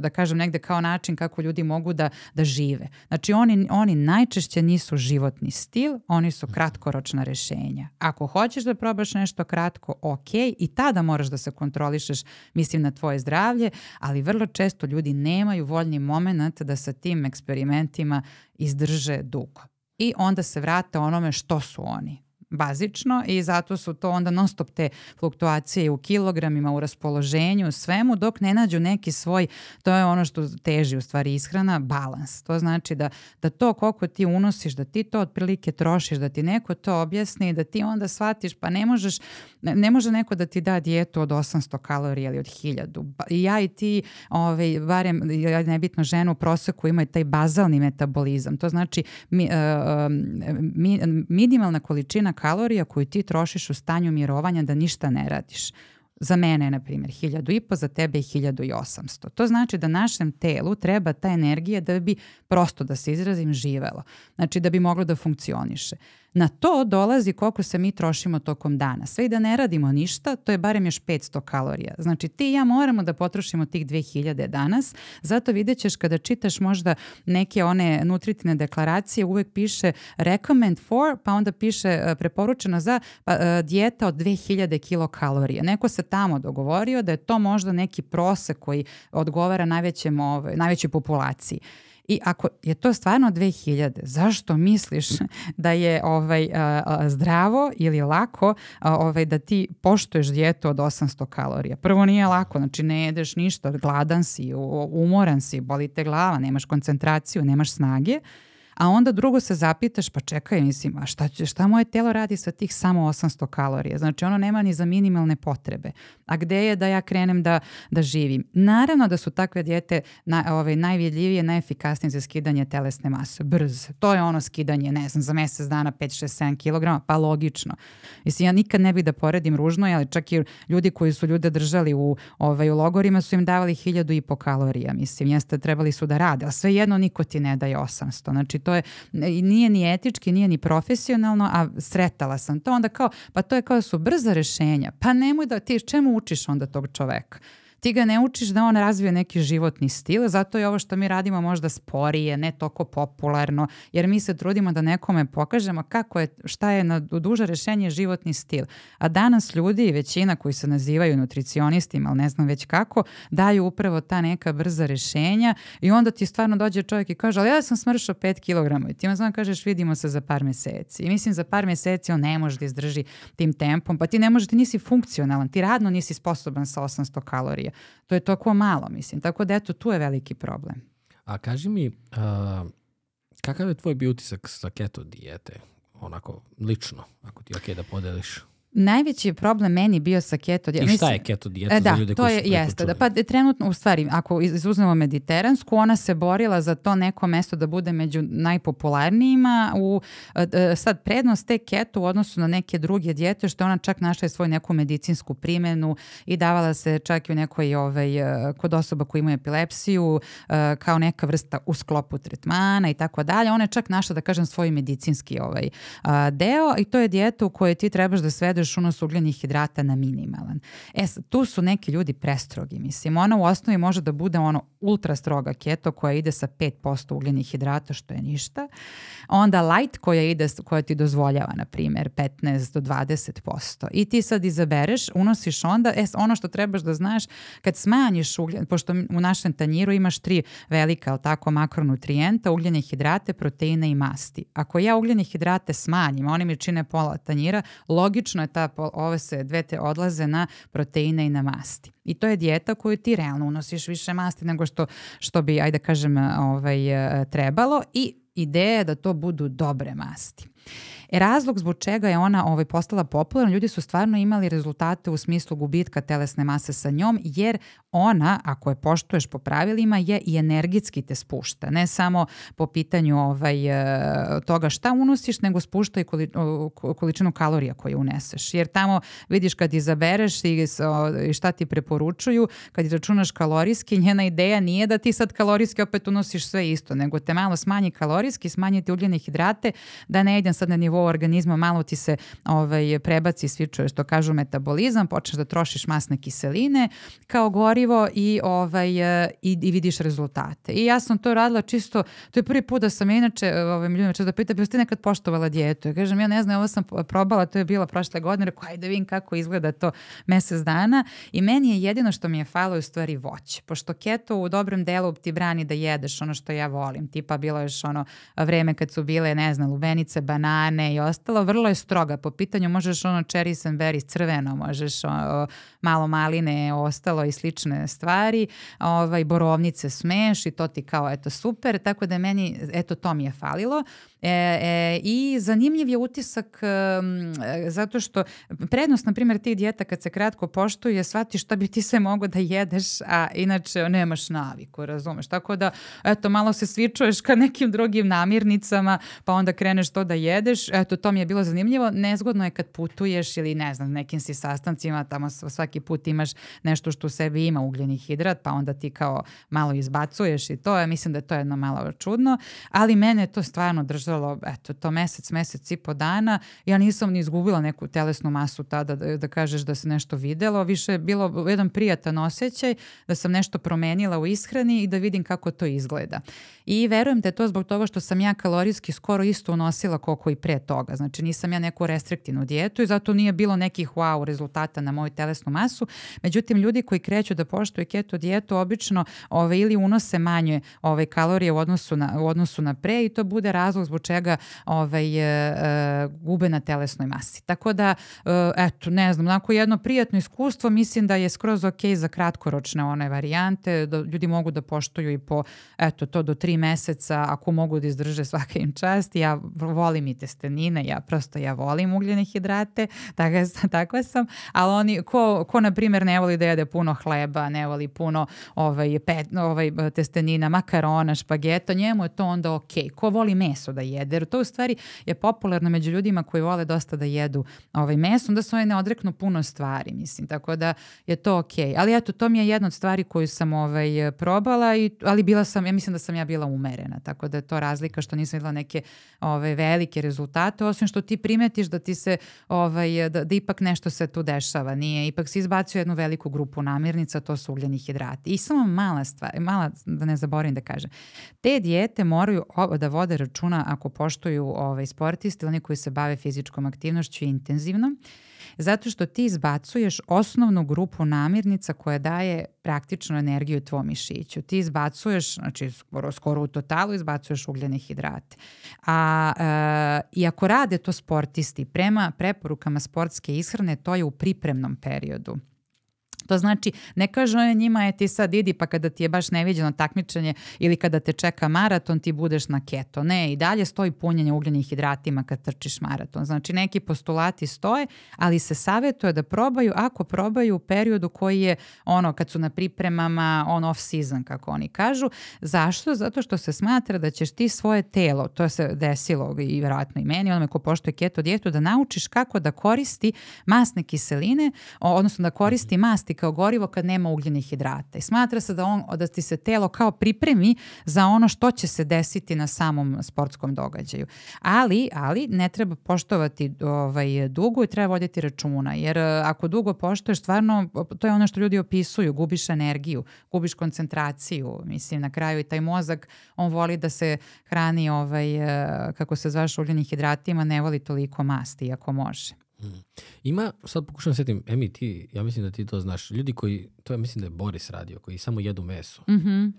da kažem negde kao način kako ljudi mogu da, da žive. Znači oni, oni najčešće nisu životni stil, oni su kratkoročna rešenja. Ako hoćeš da probaš nešto kratko, ok, i tada moraš da se kontrolišeš, mislim na tvoje zdravlje, ali vrlo često ljudi nemaju voljni moment da sa tim eksperimentima izdrže dugo. I onda se vrate onome što su oni bazično i zato su to onda non stop te fluktuacije u kilogramima, u raspoloženju, u svemu, dok ne nađu neki svoj, to je ono što teži u stvari ishrana, balans. To znači da, da to koliko ti unosiš, da ti to otprilike trošiš, da ti neko to objasni, da ti onda shvatiš, pa ne možeš, ne, ne može neko da ti da dijetu od 800 kalorija ili od 1000. I ja i ti, ovaj, barem, nebitno ženu u proseku imaju taj bazalni metabolizam. To znači mi, uh, mi, minimalna količina kalorija koju ti trošiš u stanju mirovanja da ništa ne radiš. Za mene je, na primjer, 1000 za tebe je 1800. To znači da našem telu treba ta energija da bi, prosto da se izrazim, živelo. Znači da bi moglo da funkcioniše. Na to dolazi koliko se mi trošimo tokom dana. Sve i da ne radimo ništa, to je barem još 500 kalorija. Znači ti i ja moramo da potrošimo tih 2000 danas, zato vidjet ćeš kada čitaš možda neke one nutritivne deklaracije, uvek piše recommend for, pa onda piše e, preporučeno za pa, e, dijeta od 2000 kilokalorija. Neko se tamo dogovorio da je to možda neki prosek koji odgovara najvećem, ovaj, najvećoj populaciji. I ako je to stvarno 2000, zašto misliš da je ovaj zdravo ili lako ovaj da ti poštuješ dijetu od 800 kalorija? Prvo nije lako, znači ne jedeš ništa, gladan si, umoran si, boli te glava, nemaš koncentraciju, nemaš snage a onda drugo se zapitaš, pa čekaj, mislim, a šta, će, šta moje telo radi sa tih samo 800 kalorija? Znači, ono nema ni za minimalne potrebe. A gde je da ja krenem da, da živim? Naravno da su takve dijete na, ovaj, najvidljivije, najefikasnije za skidanje telesne mase. Brz. To je ono skidanje, ne znam, za mesec dana 5, 6, 7 kg, pa logično. Mislim, ja nikad ne bih da poredim ružno, ali čak i ljudi koji su ljude držali u, ovaj, u logorima su im davali hiljadu i po kalorija. Mislim, jeste, trebali su da rade, ali svejedno niko ti ne daje 800. Znači, to je, nije ni etički, nije ni profesionalno, a sretala sam to. Onda kao, pa to je kao da su brza rešenja. Pa nemoj da ti, čemu učiš onda tog čoveka? Ti ga ne učiš da on razvije neki životni stil, zato je ovo što mi radimo možda sporije, ne toliko popularno, jer mi se trudimo da nekome pokažemo kako je, šta je na duže rešenje životni stil. A danas ljudi, većina koji se nazivaju nutricionistima, ali ne znam već kako, daju upravo ta neka brza rešenja i onda ti stvarno dođe čovjek i kaže, ali ja sam smršao 5 kg i ti ima znam kažeš vidimo se za par meseci. I mislim za par meseci on ne može da izdrži tim tempom, pa ti ne možeš, ti nisi funkcionalan, ti radno nisi sposoban sa 800 kalorija kalorija. To je toliko malo, mislim. Tako da eto, tu je veliki problem. A kaži mi, uh, kakav je tvoj bio utisak sa keto dijete? Onako, lično, ako ti je okej okay da podeliš. Najveći problem meni bio sa keto dijetom. I šta je keto dijeta e, da, za ljude to je, jeste, da, pa trenutno, u stvari, ako izuzmemo mediteransku, ona se borila za to neko mesto da bude među najpopularnijima. U, e, e, sad, prednost te keto u odnosu na neke druge dijete, što ona čak našla je svoju neku medicinsku primenu i davala se čak i u nekoj, ovaj, kod osoba koji imaju epilepsiju, kao neka vrsta u sklopu tretmana i tako dalje. Ona je čak našla, da kažem, svoj medicinski ovaj, deo i to je dijeta u kojoj ti trebaš da svede svedeš unos ugljenih hidrata na minimalan. E, tu su neki ljudi prestrogi, mislim. Ona u osnovi može da bude ono ultra stroga keto koja ide sa 5% ugljenih hidrata, što je ništa. Onda light koja ide, koja ti dozvoljava, na primjer, 15 do 20%. I ti sad izabereš, unosiš onda, e, ono što trebaš da znaš, kad smanjiš ugljen, pošto u našem tanjiru imaš tri velika, ali tako, makronutrijenta, ugljene hidrate, proteine i masti. Ako ja ugljene hidrate smanjim, oni mi čine pola tanjira, logično je ta, ove se dve te odlaze na proteine i na masti. I to je dijeta koju ti realno unosiš više masti nego što, što bi, ajde da kažem, ovaj, trebalo i ideja je da to budu dobre masti. E, razlog zbog čega je ona ovaj, postala popularna, ljudi su stvarno imali rezultate u smislu gubitka telesne mase sa njom, jer ona, ako je poštuješ po pravilima, je i energetski te spušta. Ne samo po pitanju ovaj, e, toga šta unosiš, nego spušta i količinu kalorija koje uneseš. Jer tamo vidiš kad izabereš i, i šta ti preporučuju, kad izračunaš kalorijski, njena ideja nije da ti sad kalorijski opet unosiš sve isto, nego te malo smanji kalorijski, smanji ti ugljene hidrate, da ne idem sad na nivou organizma, malo ti se ovaj, prebaci, svičuje što kažu metabolizam, počneš da trošiš masne kiseline kao gorivo i, ovaj, i, i vidiš rezultate. I ja sam to radila čisto, to je prvi put da sam inače ovaj, ljudima često da pita, bi ste nekad poštovala dijetu? Ja kažem, ja ne znam, ovo sam probala, to je bilo prošle godine, rekao, ajde da vidim kako izgleda to mesec dana i meni je jedino što mi je falo u stvari voće, pošto keto u dobrom delu ti brani da jedeš ono što ja volim, tipa bilo je još ono vreme kad su bile, ne znam, lubenice, banane i ostalo, vrlo je stroga po pitanju, možeš ono cherries and berries crveno, možeš o, malo maline, ostalo i slične stvari, ovaj, borovnice smeš i to ti kao eto super, tako da meni, eto to mi je falilo. E, e, I zanimljiv je utisak e, zato što prednost, na primjer, tih dijeta kad se kratko poštuje, shvati šta bi ti sve mogo da jedeš, a inače nemaš naviku, razumeš? Tako da, eto, malo se svičuješ ka nekim drugim namirnicama, pa onda kreneš to da jedeš. Eto, to mi je bilo zanimljivo. Nezgodno je kad putuješ ili, ne znam, nekim si sastancima, tamo svaki put imaš nešto što u sebi ima ugljeni hidrat, pa onda ti kao malo izbacuješ i to. Ja mislim da je to jedno malo čudno, ali mene to stvarno držalo uzelo, eto, to mesec, mesec i po dana. Ja nisam ni izgubila neku telesnu masu tada da, da kažeš da se nešto videlo. Više je bilo jedan prijatan osjećaj da sam nešto promenila u ishrani i da vidim kako to izgleda. I verujem da je to zbog toga što sam ja kalorijski skoro isto unosila koliko i pre toga. Znači nisam ja neku restriktivnu dijetu i zato nije bilo nekih wow rezultata na moju telesnu masu. Međutim, ljudi koji kreću da poštuju keto dijetu obično ove, ovaj, ili unose manje ove, ovaj, kalorije u odnosu, na, u odnosu na pre i to bude razlog zbog čega ovaj, e, e, gube na telesnoj masi. Tako da, e, eto, ne znam, onako jedno prijatno iskustvo mislim da je skroz ok za kratkoročne one varijante, da ljudi mogu da poštuju i po, eto, to do tri meseca, ako mogu da izdrže svaka im čast. Ja volim i testenine, ja prosto ja volim ugljene hidrate, takva, takva sam, ali oni, ko, ko na primjer ne voli da jede puno hleba, ne voli puno ovaj, pet, ovaj, testenina, makarona, špageta, njemu je to onda ok. Ko voli meso da jede, jer to u stvari je popularno među ljudima koji vole dosta da jedu ovaj, meso, onda se oni ne odreknu puno stvari, mislim, tako da je to ok. Ali eto, to mi je jedna od stvari koju sam ovaj, probala, i, ali bila sam, ja mislim da sam ja bila umerena, tako da je to razlika što nisam videla neke ovaj, velike rezultate, osim što ti primetiš da ti se, ovaj, da, da ipak nešto se tu dešava, nije, ipak si izbacio jednu veliku grupu namirnica, to su ugljeni hidrati. I samo mala stvar, mala, da ne zaboravim da kažem, te dijete moraju da vode računa ako poštuju ovaj, sportisti, oni koji se bave fizičkom aktivnošću intenzivno, zato što ti izbacuješ osnovnu grupu namirnica koja daje praktično energiju tvom mišiću. Ti izbacuješ, znači skoro, skoro u totalu izbacuješ ugljene hidrate. A, e, I ako rade to sportisti, prema preporukama sportske ishrane, to je u pripremnom periodu. To znači, ne kaže on njima je ti sad idi pa kada ti je baš neviđeno takmičenje ili kada te čeka maraton ti budeš na keto. Ne, i dalje stoji punjenje ugljenih hidratima kad trčiš maraton. Znači neki postulati stoje, ali se savjetuje da probaju ako probaju u periodu koji je ono kad su na pripremama on off season kako oni kažu. Zašto? Zato što se smatra da ćeš ti svoje telo, to se desilo i vjerojatno i meni, onome ko poštuje keto dijetu, da naučiš kako da koristi masne kiseline, odnosno da koristi masti kao gorivo kad nema ugljenih hidrata. I smatra se da, on, da ti se telo kao pripremi za ono što će se desiti na samom sportskom događaju. Ali, ali ne treba poštovati ovaj, dugo i treba voditi računa. Jer e, ako dugo poštoješ, stvarno to je ono što ljudi opisuju. Gubiš energiju, gubiš koncentraciju. Mislim, na kraju i taj mozak, on voli da se hrani ovaj, e, kako se zvaš ugljenih hidratima, ne voli toliko masti ako može. Mm. Ima, sad pokušam setim, Emi, ti, ja mislim da ti to znaš, ljudi koji, to je mislim da je Boris radio, koji samo jedu meso. -hmm.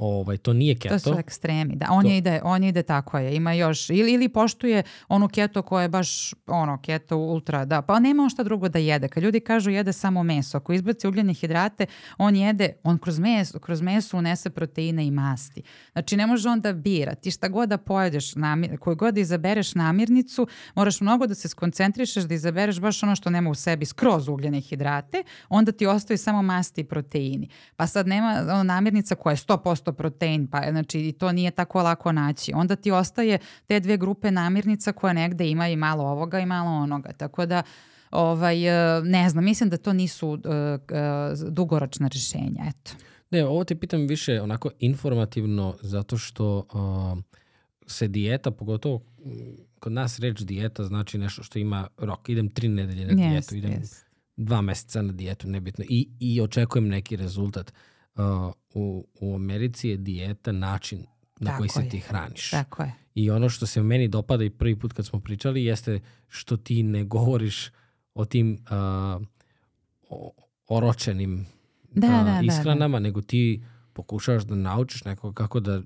Ovaj, to nije keto. To su ekstremi, da. On, To- je ide, on ide tako je, ima još, ili, ili poštuje onu keto koja je baš, ono, keto ultra, da, pa nema on šta drugo da jede. Kad ljudi kažu jede samo meso, ako izbaci ugljene hidrate, on jede, on kroz meso, kroz meso unese proteine i masti. Znači, ne može on da bira. Ti šta god da pojedeš, namir, koju god da izabereš namirnicu, moraš mnogo da se skoncentrišeš, da izabereš baš ono što nema u sebi skroz ugljene hidrate, onda ti ostaju samo masti i proteini. Pa sad nema namirnica koja je 100% protein, pa znači i to nije tako lako naći. Onda ti ostaje te dve grupe namirnica koja negde ima i malo ovoga i malo onoga. Tako da ovaj, e, ne znam, mislim da to nisu e, e, dugoročna rešenja, eto. Ne, ovo te pitam više onako informativno zato što uh, se dijeta, pogotovo mm, kod nas reč dijeta znači nešto što ima rok. Idem tri nedelje na dijetu, Jest, idem jest. dva meseca na dijetu, nebitno. I, i očekujem neki rezultat. Uh, u, u Americi je dijeta način na Tako koji se je. ti hraniš. Tako je. I ono što se meni dopada i prvi put kad smo pričali jeste što ti ne govoriš o tim uh, oročenim Da, uh, da, da, ishranama, nego ti pokušavaš da naučiš nekog kako da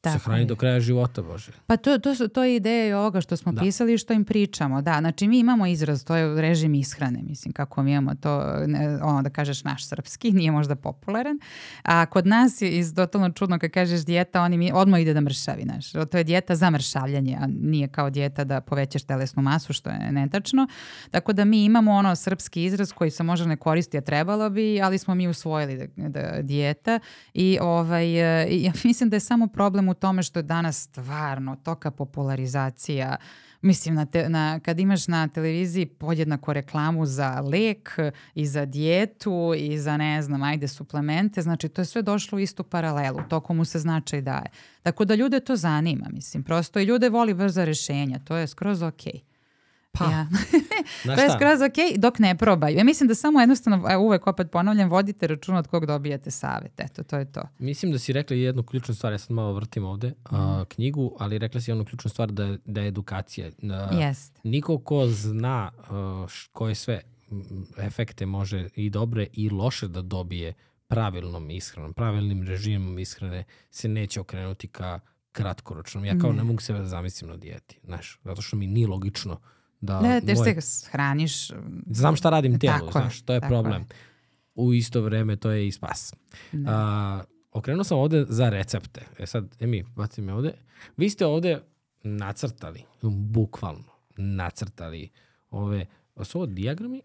Tako se hrani je. do kraja života, Bože. Pa to, to, su, to je ideja i ovoga što smo Da. pisali i što im pričamo. Da, znači mi imamo izraz, to je režim ishrane, mislim, kako mi imamo to, ne, ono da kažeš naš srpski, nije možda popularan. A kod nas je iz totalno čudno kad kažeš dijeta, oni mi odmah ide da mršavi, znaš. To je dijeta za mršavljanje, a nije kao dijeta da povećaš telesnu masu, što je netačno. Tako da mi imamo ono srpski izraz koji se možda ne koristi, a trebalo bi, ali smo mi usvojili da, da dijeta i ovaj, e, ja mislim da je samo problem u tome što je danas stvarno toka popularizacija Mislim, na te, na, kad imaš na televiziji podjednako reklamu za lek i za dijetu i za, ne znam, ajde, suplemente, znači to je sve došlo u istu paralelu, to komu se značaj daje. Tako da ljude to zanima, mislim, prosto i ljude voli brza rešenja, to je skroz okej. Pa, Ja. To je skroz okej dok ne probaju. Ja mislim da samo jednostavno, evo, uvek opet ponavljam, vodite račun od kog dobijate savjet. Eto, to je to. Mislim da si rekla jednu ključnu stvar, ja sad malo vrtim ovde, a, knjigu, ali rekla si jednu ključnu stvar da, da je edukacija. A, Jeste. Niko ko zna a, koje sve efekte može i dobre i loše da dobije pravilnom ishranom, pravilnim režimom ishrane se neće okrenuti ka kratkoročnom. Ja kao ne, Ne. mogu sebe da zamislim na dijeti, znaš, zato što mi nije logično da Da, te moje- se hraniš. znam šta radim tijelu, Tako je, znaš, to je problem. U isto vreme to je i spas. Da. A, okrenuo sam ovde za recepte. E sad, Emi, baci me ovde. Vi ste ovde nacrtali, bukvalno nacrtali ove, su ovo dijagrami?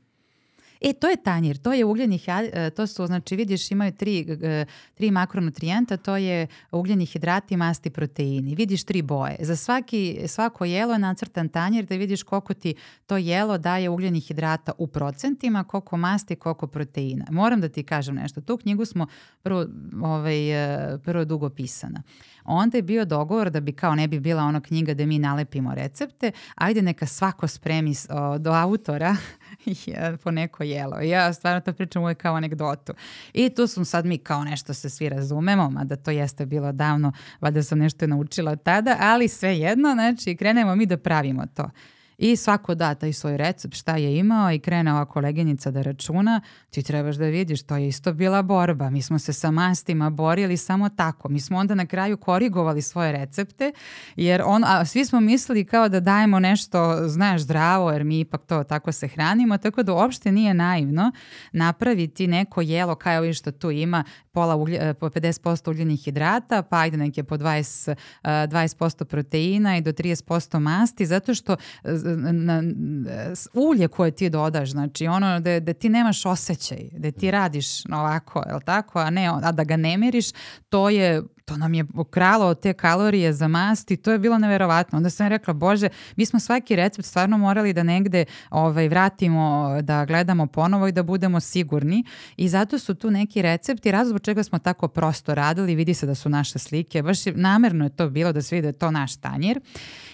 E, to je tanjir, to je ugljeni hidrat, to su, znači vidiš imaju tri, e, tri makronutrijenta, to je ugljeni hidrati, masti, proteini. Vidiš tri boje. Za svaki, svako jelo je nacrtan tanjir da vidiš koliko ti to jelo daje ugljenih hidrata u procentima, koliko masti, koliko proteina. Moram da ti kažem nešto. Tu knjigu smo prvo, ovaj, e, prvo dugo pisana. Onda je bio dogovor da bi kao ne bi bila ona knjiga da mi nalepimo recepte, ajde neka svako spremi do autora je po neko jelo. Ja stvarno to pričam uvijek kao anegdotu. I tu smo sad mi kao nešto se svi razumemo, mada to jeste bilo davno, valjda sam nešto naučila tada, ali sve jedno, znači krenemo mi da pravimo to. I svako da taj svoj recept šta je imao i krene ova koleginica da računa, ti trebaš da vidiš, to je isto bila borba. Mi smo se sa mastima borili samo tako. Mi smo onda na kraju korigovali svoje recepte, jer on, a svi smo mislili kao da dajemo nešto, znaš, zdravo, jer mi ipak to tako se hranimo, tako da uopšte nije naivno napraviti neko jelo kao ovo što tu ima, pola e, po 50% ugljenih hidrata, pa ajde neke po 20, e, 20% proteina i do 30% masti, zato što e, na, ulje koje ti dodaš, znači ono da, da ti nemaš osjećaj, da ti radiš ovako, je tako, a, ne, a da ga ne meriš, to je to nam je kralo te kalorije za masti, to je bilo neverovatno. Onda sam rekla, bože, mi smo svaki recept stvarno morali da negde ovaj, vratimo, da gledamo ponovo i da budemo sigurni. I zato su tu neki recepti, razlog čega smo tako prosto radili, vidi se da su naše slike, baš namerno je to bilo da se vidi da je to naš tanjir,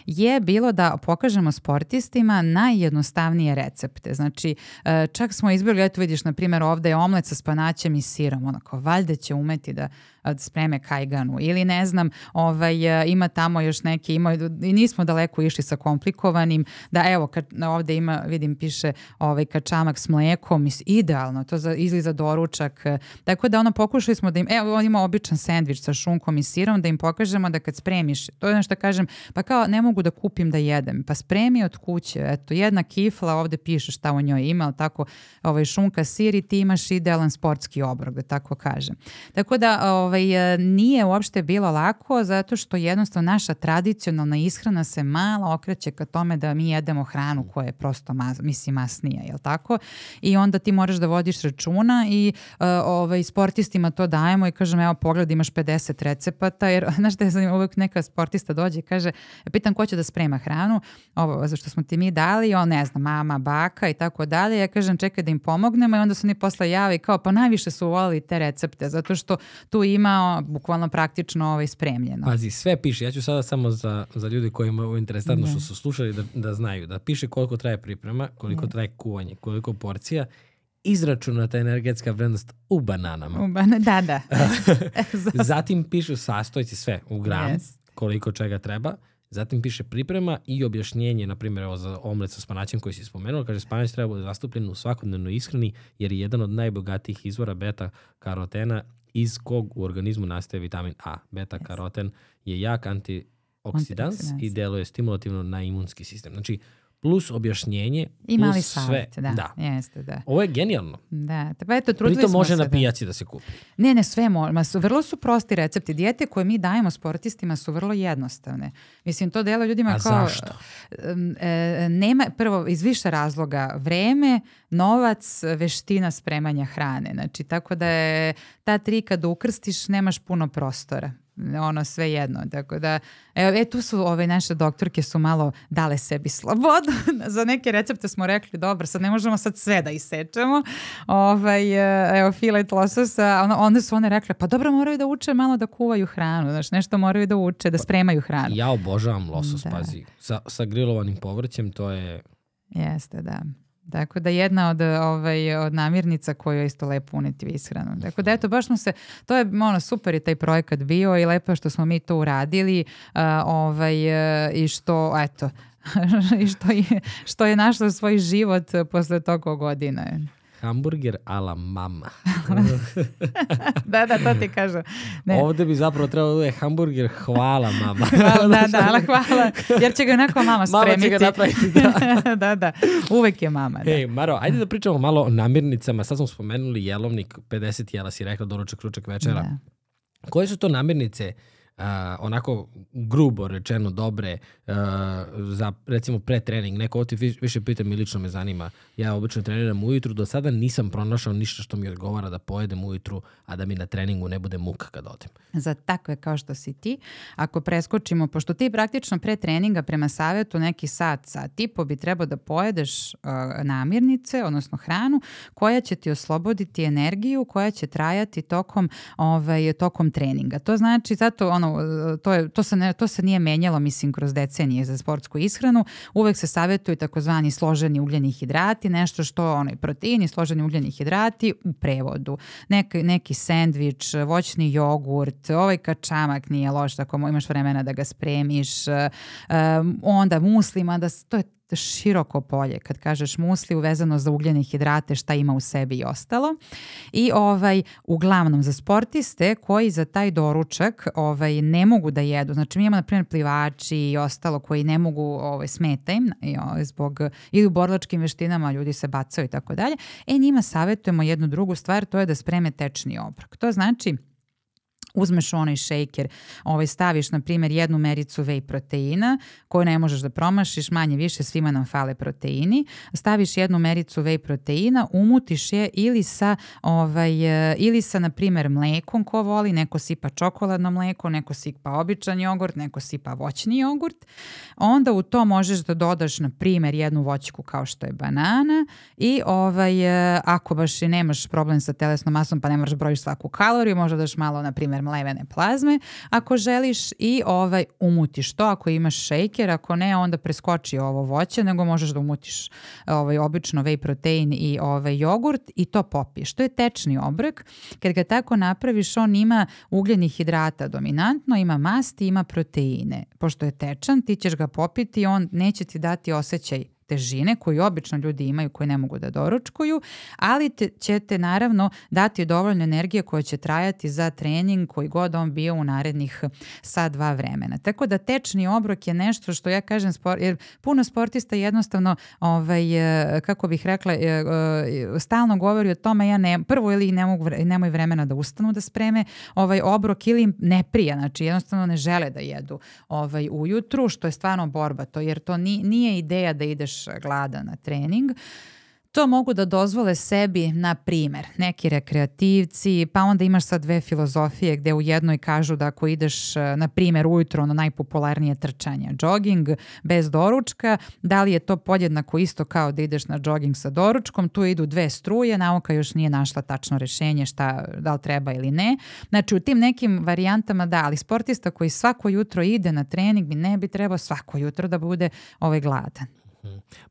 je bilo da pokažemo sportistima najjednostavnije recepte. Znači, e, čak smo izbjegli, eto vidiš, na primjer, ovde je omlet sa spanaćem i sirom, onako, valjda će umeti da da spreme kajganu ili ne znam, ovaj, ima tamo još neki, ima, i nismo daleko išli sa komplikovanim, da evo, kad, ovde ima, vidim, piše ovaj, kačamak s mlekom, idealno, to za, izli za doručak, tako da ono, pokušali smo da im, evo, on ima običan sendvič sa šunkom i sirom, da im pokažemo da kad spremiš, to je nešto kažem, pa kao ne mogu da kupim da jedem, pa spremi od kuće, eto, jedna kifla, ovde piše šta u njoj ima, ali tako, ovaj, šunka, sir i ti imaš idealan sportski obrok, da tako kažem. Tako da ovaj, nije uopšte bilo lako zato što jednostavno naša tradicionalna ishrana se malo okreće ka tome da mi jedemo hranu koja je prosto mas, mislim masnija, jel tako? I onda ti moraš da vodiš računa i uh, ovaj, sportistima to dajemo i kažem evo pogled imaš 50 recepata jer znaš da je uvek neka sportista dođe i kaže pitam ko će da sprema hranu? Ovo zašto smo ti mi dali on ne znam mama, baka i tako dalje. Ja kažem čekaj da im pomognemo. I onda su oni posle javi kao pa najviše su volali te recepte zato što tu ima bukvalno praktično ovaj spremljeno. Pazi, sve piše. Ja ću sada samo za, za ljudi koji imaju interesantno što su slušali da, da znaju. Da piše koliko traje priprema, koliko traje kuvanje, koliko porcija izračunata energetska vrednost u bananama. U bana, da, da. Zatim pišu sastojci sve u gram, yes. koliko čega treba. Zatim piše priprema i objašnjenje, na primjer, evo za omlet sa spanaćem koji si spomenuo, kaže spanać treba bude zastupljen u svakodnevnoj ishrani jer je jedan od najbogatijih izvora beta karotena iz kog u organizmu nastaje vitamin A. Beta karoten je jak antioksidans i deluje stimulativno na imunski sistem. Znači, plus objašnjenje, I plus mali savjet, sve. Da, da. Jeste, da. Ovo je genijalno. Da, pa eto, trudili Pritom smo može se na da- pijaci da se kupi. Ne, ne, sve može. Vrlo su prosti recepti. Dijete koje mi dajemo sportistima su vrlo jednostavne. Mislim, to delo ljudima A kao... zašto? E, nema, prvo, iz više razloga. Vreme, novac, veština spremanja hrane. Znači, tako da je ta tri kad ukrstiš, nemaš puno prostora ono sve jedno. Tako da, e, tu su ove naše doktorke su malo dale sebi slobodu. Za neke recepte smo rekli, dobro, sad ne možemo sad sve da isečemo. Ovaj, e, evo, filet lososa, ono, onda su one rekle, pa dobro, moraju da uče malo da kuvaju hranu, znaš, nešto moraju da uče, da spremaju hranu. Ja obožavam losos, Da. pazi. Sa, sa grilovanim povrćem, to je... Jeste, da. Tako da jedna od, ovaj, od namirnica koju je isto lepo uneti u ishranu. Tako da eto, baš smo se, to je ono, super je taj projekat bio i lepo što smo mi to uradili uh, ovaj, uh, i što, eto, i što je, što je našlo svoj život posle toliko godina. Hamburger a la mama. da, da, to ti kažem. Ne. Ovde bi zapravo trebalo da je hamburger hvala mama. Hvala, da, da, ali hvala, jer će ga onako mama spremiti. Mama će ga napraviti, da. da, da, uvek je mama. Da. Hej, Maro, ajde da pričamo malo o namirnicama. Sad smo spomenuli jelovnik, 50 jela si rekla, doručak, ručak, večera. Da. Koje su to namirnice uh, onako grubo rečeno dobre uh, za recimo pre trening neko ovo ti vi- više pita mi lično me zanima ja obično treniram ujutru do sada nisam pronašao ništa što mi odgovara da pojedem ujutru a da mi na treningu ne bude muka kad odem za takve kao što si ti. Ako preskočimo, pošto ti praktično pre treninga prema savjetu neki sat, sat i po bi trebao da pojedeš uh, namirnice, odnosno hranu, koja će ti osloboditi energiju, koja će trajati tokom, ovaj, tokom treninga. To znači, zato ono, uh, to, je, to, se ne, to se nije menjalo, mislim, kroz decenije za sportsku ishranu. Uvek se savjetuju takozvani složeni ugljeni hidrati, nešto što onaj proteini, složeni ugljeni hidrati u prevodu. Neki, neki sendvič, voćni jogurt, ovaj kačamak nije loš ako imaš vremena da ga spremiš, e, um, onda muslima, da to je široko polje. Kad kažeš musli uvezano za ugljene hidrate šta ima u sebi i ostalo. I ovaj uglavnom za sportiste koji za taj doručak ovaj ne mogu da jedu. Znači mi imamo na primjer plivači i ostalo koji ne mogu ovaj smeta im ovaj, zbog ili u borilačkim veštinama ljudi se bacaju i tako dalje. E njima savjetujemo jednu drugu stvar to je da spreme tečni obrok. To znači uzmeš onaj šejker, ovaj, staviš na primjer jednu mericu whey proteina koju ne možeš da promašiš, manje više svima nam fale proteini, staviš jednu mericu whey proteina, umutiš je ili sa, ovaj, e, ili sa na primjer mlekom ko voli, neko sipa čokoladno mleko, neko sipa običan jogurt, neko sipa voćni jogurt, onda u to možeš da dodaš na primjer jednu voćku kao što je banana i ovaj, e, ako baš i nemaš problem sa telesnom masom pa ne moraš da brojiš svaku kaloriju, možda daš malo na primjer primjer, mlevene plazme, ako želiš, i ovaj, umutiš to ako imaš šejker, ako ne, onda preskoči ovo voće, nego možeš da umutiš ovaj, obično whey protein i ovaj, jogurt i to popiješ. To je tečni obrok. Kad ga tako napraviš, on ima ugljenih hidrata dominantno, ima masti, ima proteine. Pošto je tečan, ti ćeš ga popiti i on neće ti dati osjećaj težine koju obično ljudi imaju koji ne mogu da doručkuju, ali te, ćete naravno dati dovoljno energije koja će trajati za trening koji god on bio u narednih sat, dva vremena. Tako da tečni obrok je nešto što ja kažem, spor, jer puno sportista jednostavno, ovaj, e, kako bih rekla, e, e, stalno govori o tome, ja ne, prvo ili ne mogu, nemoj vremena da ustanu da spreme ovaj obrok ili ne prija, znači jednostavno ne žele da jedu ovaj, ujutru, što je stvarno borba to, jer to ni, nije ideja da ideš gladan na trening. To mogu da dozvole sebi, na primer, neki rekreativci, pa onda imaš sad dve filozofije gde u jednoj kažu da ako ideš, na primer, ujutro na najpopularnije trčanje, jogging bez doručka, da li je to podjednako isto kao da ideš na jogging sa doručkom, tu idu dve struje, nauka još nije našla tačno rešenje šta, da li treba ili ne. Znači u tim nekim varijantama da, ali sportista koji svako jutro ide na trening ne bi trebao svako jutro da bude ovaj gladan.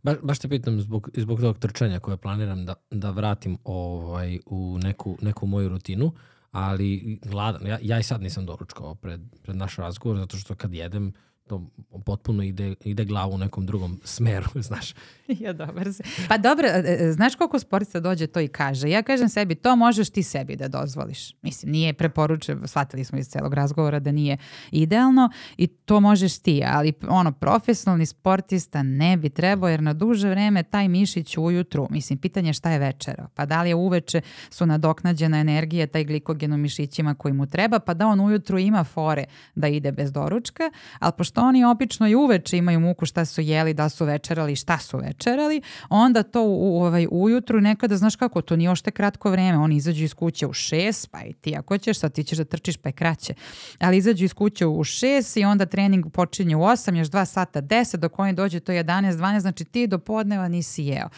Ba, baš te pitam zbog, zbog tog trčanja koje planiram da, da vratim ovaj, u neku, neku moju rutinu, ali gladan, ja, ja i sad nisam doručkao pred, pred naš razgovor, zato što kad jedem, to potpuno ide, ide glavu u nekom drugom smeru, znaš. ja, dobar se. Pa dobro, e, e, znaš koliko sportista dođe to i kaže? Ja kažem sebi, to možeš ti sebi da dozvoliš. Mislim, nije preporuče, shvatili smo iz celog razgovora da nije idealno i to možeš ti, ali ono, profesionalni sportista ne bi trebao jer na duže vreme taj mišić ujutru, mislim, pitanje šta je večera, pa da li je uveče su nadoknađena energija, taj glikogen u mišićima koji mu treba, pa da on ujutru ima fore da ide bez doručka, ali pošto oni obično i uveče imaju muku šta su jeli, da su večerali, šta su večerali, onda to u, ovaj, ujutru nekada, znaš kako, to nije ošte kratko vreme, oni izađu iz kuće u šest, pa i ti ako ćeš, sad ti ćeš da trčiš pa je kraće, ali izađu iz kuće u šest i onda trening počinje u osam, još dva sata deset, dok oni dođe to 11, 12, znači ti do podneva nisi jeo.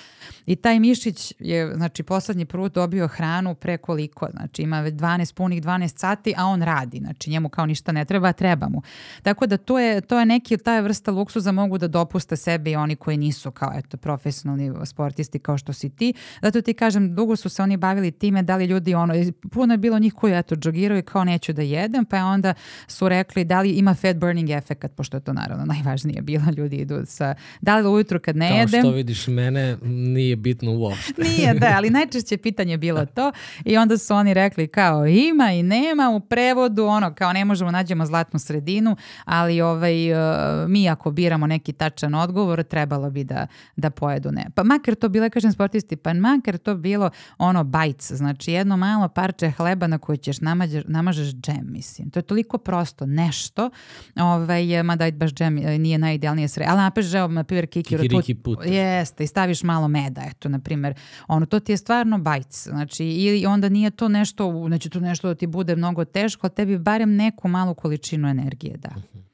I taj mišić je, znači, poslednji prut dobio hranu pre koliko, znači ima 12 punih 12 sati, a on radi, znači njemu kao ništa ne treba, treba mu. Tako da to je, to je neki, ta vrsta luksuza mogu da dopuste sebi oni koji nisu kao eto profesionalni sportisti kao što si ti. Zato ti kažem, dugo su se oni bavili time da li ljudi ono, puno je bilo njih koji eto džogiraju i kao neću da jedem, pa onda su rekli da li ima fat burning efekat, pošto je to naravno najvažnije bilo, ljudi idu sa, da li ujutru kad ne kao jedem. Kao što vidiš mene, nije bitno uopšte. nije, da, ali najčešće pitanje bilo to i onda su oni rekli kao ima i nema u prevodu, ono kao ne možemo nađemo zlatnu sredinu, ali ovaj, uh, mi ako biramo neki tačan odgovor, trebalo bi da, da pojedu ne. Pa makar to bile, kažem sportisti, pa makar to bilo ono bajc, znači jedno malo parče hleba na koje ćeš namađeš, namažeš džem, mislim. To je toliko prosto nešto, ovaj, mada baš džem e, nije najidealnije sre, ali napiš, evo, na primjer, kikiru Kikiriki put. Jeste, i staviš malo meda, eto, na primjer, ono, to ti je stvarno bajc, znači, ili onda nije to nešto, znači to nešto da ti bude mnogo teško, ali tebi barem neku malu količinu energije da.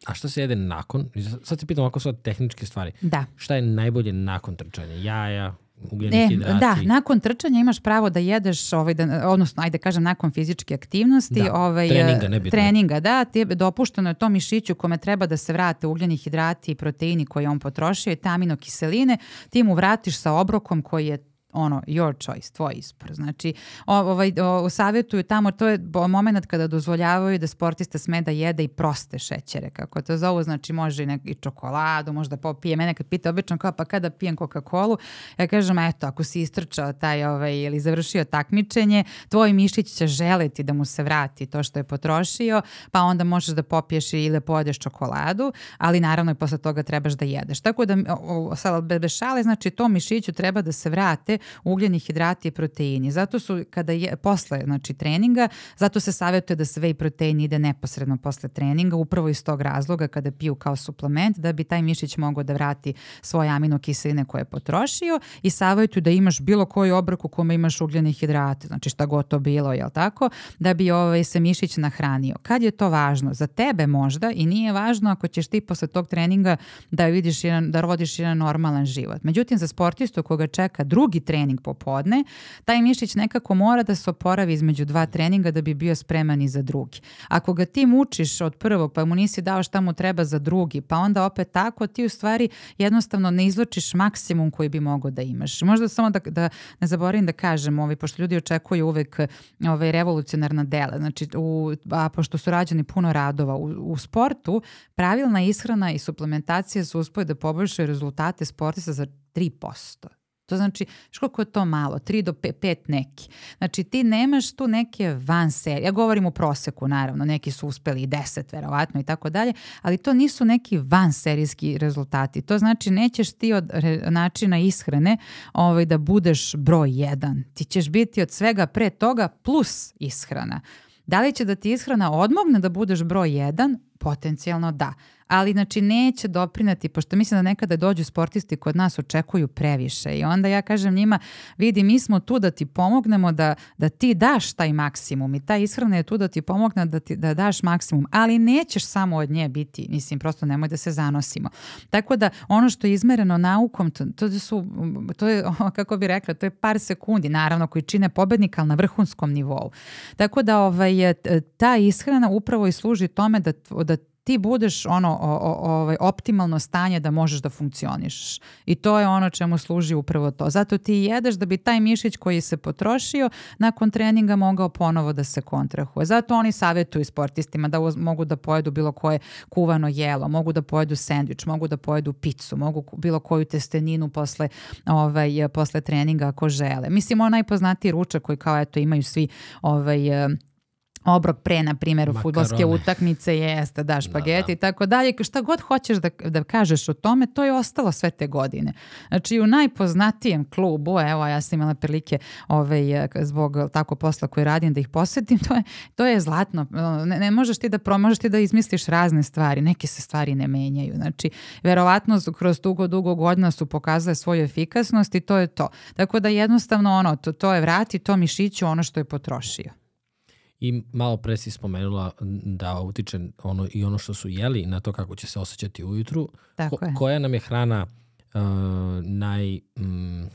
A šta se jede nakon? Sad se pitam ovako sad tehničke stvari. Da. Šta je najbolje nakon trčanja? Jaja, ugljeni e, hidrati? Da, nakon trčanja imaš pravo da jedeš, ovaj, da, odnosno, ajde kažem, nakon fizičke aktivnosti. Da, ovaj, treninga, nebitno. Treninga, da, ti je dopušteno je to mišiću kome treba da se vrate ugljeni hidrati i proteini koje on potrošio i te aminokiseline, ti mu vratiš sa obrokom koji je ono, your choice, tvoj izbor. Znači, ovaj, o, savjetuju tamo, to je moment kada dozvoljavaju da sportista sme da jede i proste šećere, kako to zovu, znači može i, nek, i čokoladu, možda popije. Mene kad pita obično kao, pa kada pijem Coca-Colu, ja kažem, eto, ako si istrčao taj, ovaj, ili završio takmičenje, tvoj mišić će želeti da mu se vrati to što je potrošio, pa onda možeš da popiješ ili da pojedeš čokoladu, ali naravno i posle toga trebaš da jedeš. Tako da, o, sad, bez šale, znači, to mišiću treba da se vrate ugljeni hidrati i proteini. Zato su kada je posle znači treninga, zato se savjetuje da sve i protein ide neposredno posle treninga, upravo iz tog razloga kada piju kao suplement da bi taj mišić mogao da vrati svoje aminokiseline koje je potrošio i savjetuju da imaš bilo koji obrok u kome imaš ugljeni hidrate, znači šta god to bilo, jel tako, da bi ovaj se mišić nahranio. Kad je to važno? Za tebe možda i nije važno ako ćeš ti posle tog treninga da vidiš jedan, da rodiš jedan normalan život. Međutim, za sportistu koga čeka drugi trening popodne, taj mišić nekako mora da se oporavi između dva treninga da bi bio spreman i za drugi. Ako ga ti mučiš od prvog pa mu nisi dao šta mu treba za drugi, pa onda opet tako, ti u stvari jednostavno ne izločiš maksimum koji bi mogao da imaš. Možda samo da, da ne zaboravim da kažem, ovaj, pošto ljudi očekuju uvek ovaj, revolucionarna dela, znači, u, a pošto su rađeni puno radova, u, u sportu pravilna ishrana i suplementacija su uspoje da poboljšaju rezultate sportista za 3%. To znači, što koliko je to malo? 3 do 5 neki. Znači ti nemaš tu neke van serije. Ja govorim u proseku, naravno, neki su uspeli i 10 verovatno i tako dalje, ali to nisu neki van serijski rezultati. To znači nećeš ti od načina ishrane ovaj, da budeš broj 1. Ti ćeš biti od svega pre toga plus ishrana. Da li će da ti ishrana odmogne da budeš broj 1? Potencijalno da ali znači neće doprinati, pošto mislim da nekada dođu sportisti kod nas očekuju previše i onda ja kažem njima, vidi mi smo tu da ti pomognemo da, da ti daš taj maksimum i ta ishrana je tu da ti pomogne da, ti, da daš maksimum, ali nećeš samo od nje biti, mislim prosto nemoj da se zanosimo. Tako da ono što je izmereno naukom, to, to su, to je, kako bi rekla, to je par sekundi, naravno koji čine pobednika, ali na vrhunskom nivou. Tako da ovaj, ta ishrana upravo i služi tome da ti budeš ono o, o, ovaj, optimalno stanje da možeš da funkcionišeš. I to je ono čemu služi upravo to. Zato ti jedeš da bi taj mišić koji se potrošio nakon treninga mogao ponovo da se kontrahuje. Zato oni savjetuju sportistima da mogu da pojedu bilo koje kuvano jelo, mogu da pojedu sendvič, mogu da pojedu picu, mogu bilo koju testeninu posle, ovaj, posle treninga ako žele. Mislim, onaj najpoznatiji ručak koji kao eto imaju svi ovaj, obrok pre, na primjer, u futbolske utakmice jeste, da, špageti da, i tako dalje. Šta god hoćeš da, da kažeš o tome, to je ostalo sve te godine. Znači, u najpoznatijem klubu, evo, ja sam imala prilike ovaj, zbog tako posla koji radim da ih posetim, to je, to je zlatno. Ne, ne možeš ti da promožeš ti da izmisliš razne stvari. Neke se stvari ne menjaju. Znači, verovatno kroz dugo, dugo godina su pokazale svoju efikasnost i to je to. Tako da jednostavno ono, to, to je vrati to mišiću ono što je potrošio. I malo pre si spomenula da utiče ono, i ono što su jeli na to kako će se osjećati ujutru. Tako Ko, je. Koja nam je hrana uh, naj, mm,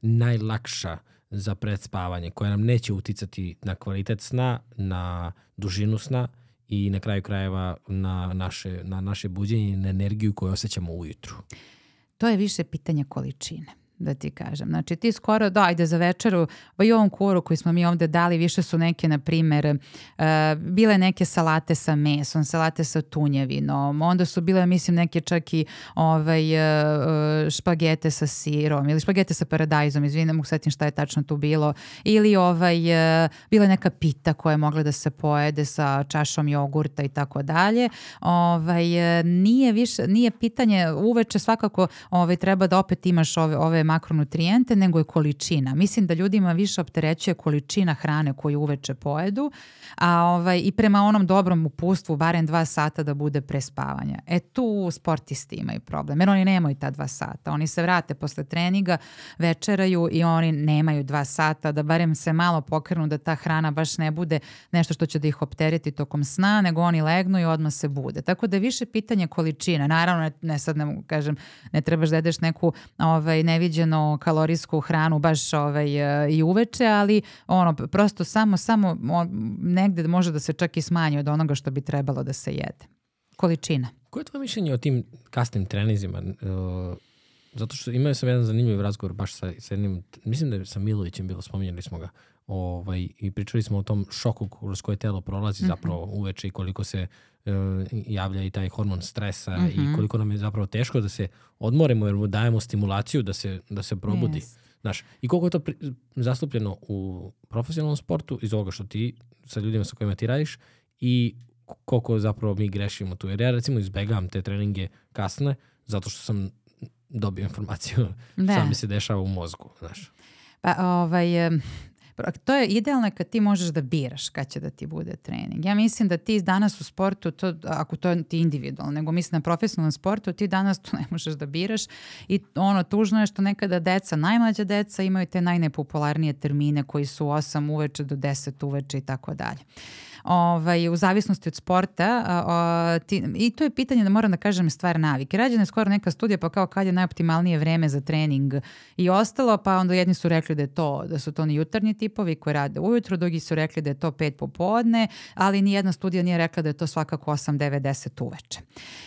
najlakša za predspavanje, koja nam neće uticati na kvalitet sna, na dužinu sna i na kraju krajeva na naše, na naše buđenje i na energiju koju osjećamo ujutru? To je više pitanje količine da ti kažem. Znači ti skoro, da, ajde za večeru, pa i ovom kuru koji smo mi ovde dali, više su neke, na primer, uh, bile neke salate sa mesom, salate sa tunjevinom, onda su bile, mislim, neke čak i ovaj, uh, špagete sa sirom ili špagete sa paradajzom, izvini, mogu setim šta je tačno tu bilo, ili ovaj, uh, bila neka pita koja je mogla da se pojede sa čašom jogurta i tako dalje. Ovaj, nije više, nije pitanje, uveče svakako ovaj, treba da opet imaš ove, ove makronutrijente, nego je količina. Mislim da ljudima više opterećuje količina hrane koju uveče pojedu, a ovaj, i prema onom dobrom upustvu barem dva sata da bude pre spavanja. E tu sportisti imaju problem, jer oni nemaju ta dva sata. Oni se vrate posle treninga, večeraju i oni nemaju dva sata, da barem se malo pokrenu da ta hrana baš ne bude nešto što će da ih optereti tokom sna, nego oni legnu i odmah se bude. Tako da više pitanje količine. Naravno, ne, ne sad ne kažem, ne trebaš da jedeš neku ovaj, neviđenu predviđeno kalorijsku hranu baš ovaj, e, i uveče, ali ono, prosto samo, samo negde može da se čak i smanji od onoga što bi trebalo da se jede. Količina. Koje je tvoje mišljenje o tim kasnim trenizima? Uh, zato što imao sam jedan zanimljiv razgovor baš sa, sa jednim, mislim da je sa Milovićem bilo, spominjali smo ga, ovaj, i pričali smo o tom šoku kroz koje telo prolazi mm -hmm. zapravo uveče i koliko se javlja i taj hormon stresa mm -hmm. i mhm. koliko nam je zapravo teško da se odmorimo jer mu dajemo stimulaciju da se, da se probudi. Yes. Znaš, I koliko je to pri, zastupljeno u profesionalnom sportu iz ovoga što ti sa ljudima sa kojima ti radiš i koliko zapravo mi grešimo tu. Jer ja recimo izbegavam te treninge kasne zato što sam dobio informaciju da. šta mi se dešava u mozgu. Znaš. Pa ovaj, to je idealno kad ti možeš da biraš kad će da ti bude trening. Ja mislim da ti danas u sportu, to, ako to ti individualno, nego mislim na profesionalnom sportu, ti danas to ne možeš da biraš i ono tužno je što nekada deca, najmlađa deca imaju te najnepopularnije termine koji su 8 uveče do 10 uveče i tako dalje. Ovaj, u zavisnosti od sporta a, ti, i to je pitanje da moram da kažem stvar navike. Rađena je skoro neka studija pa kao kad je najoptimalnije vreme za trening i ostalo, pa onda jedni su rekli da je to, da su to ni jutarnji tipovi koji rade ujutro, drugi su rekli da je to pet popodne, ali ni jedna studija nije rekla da je to svakako 8, 9, 10 uveče.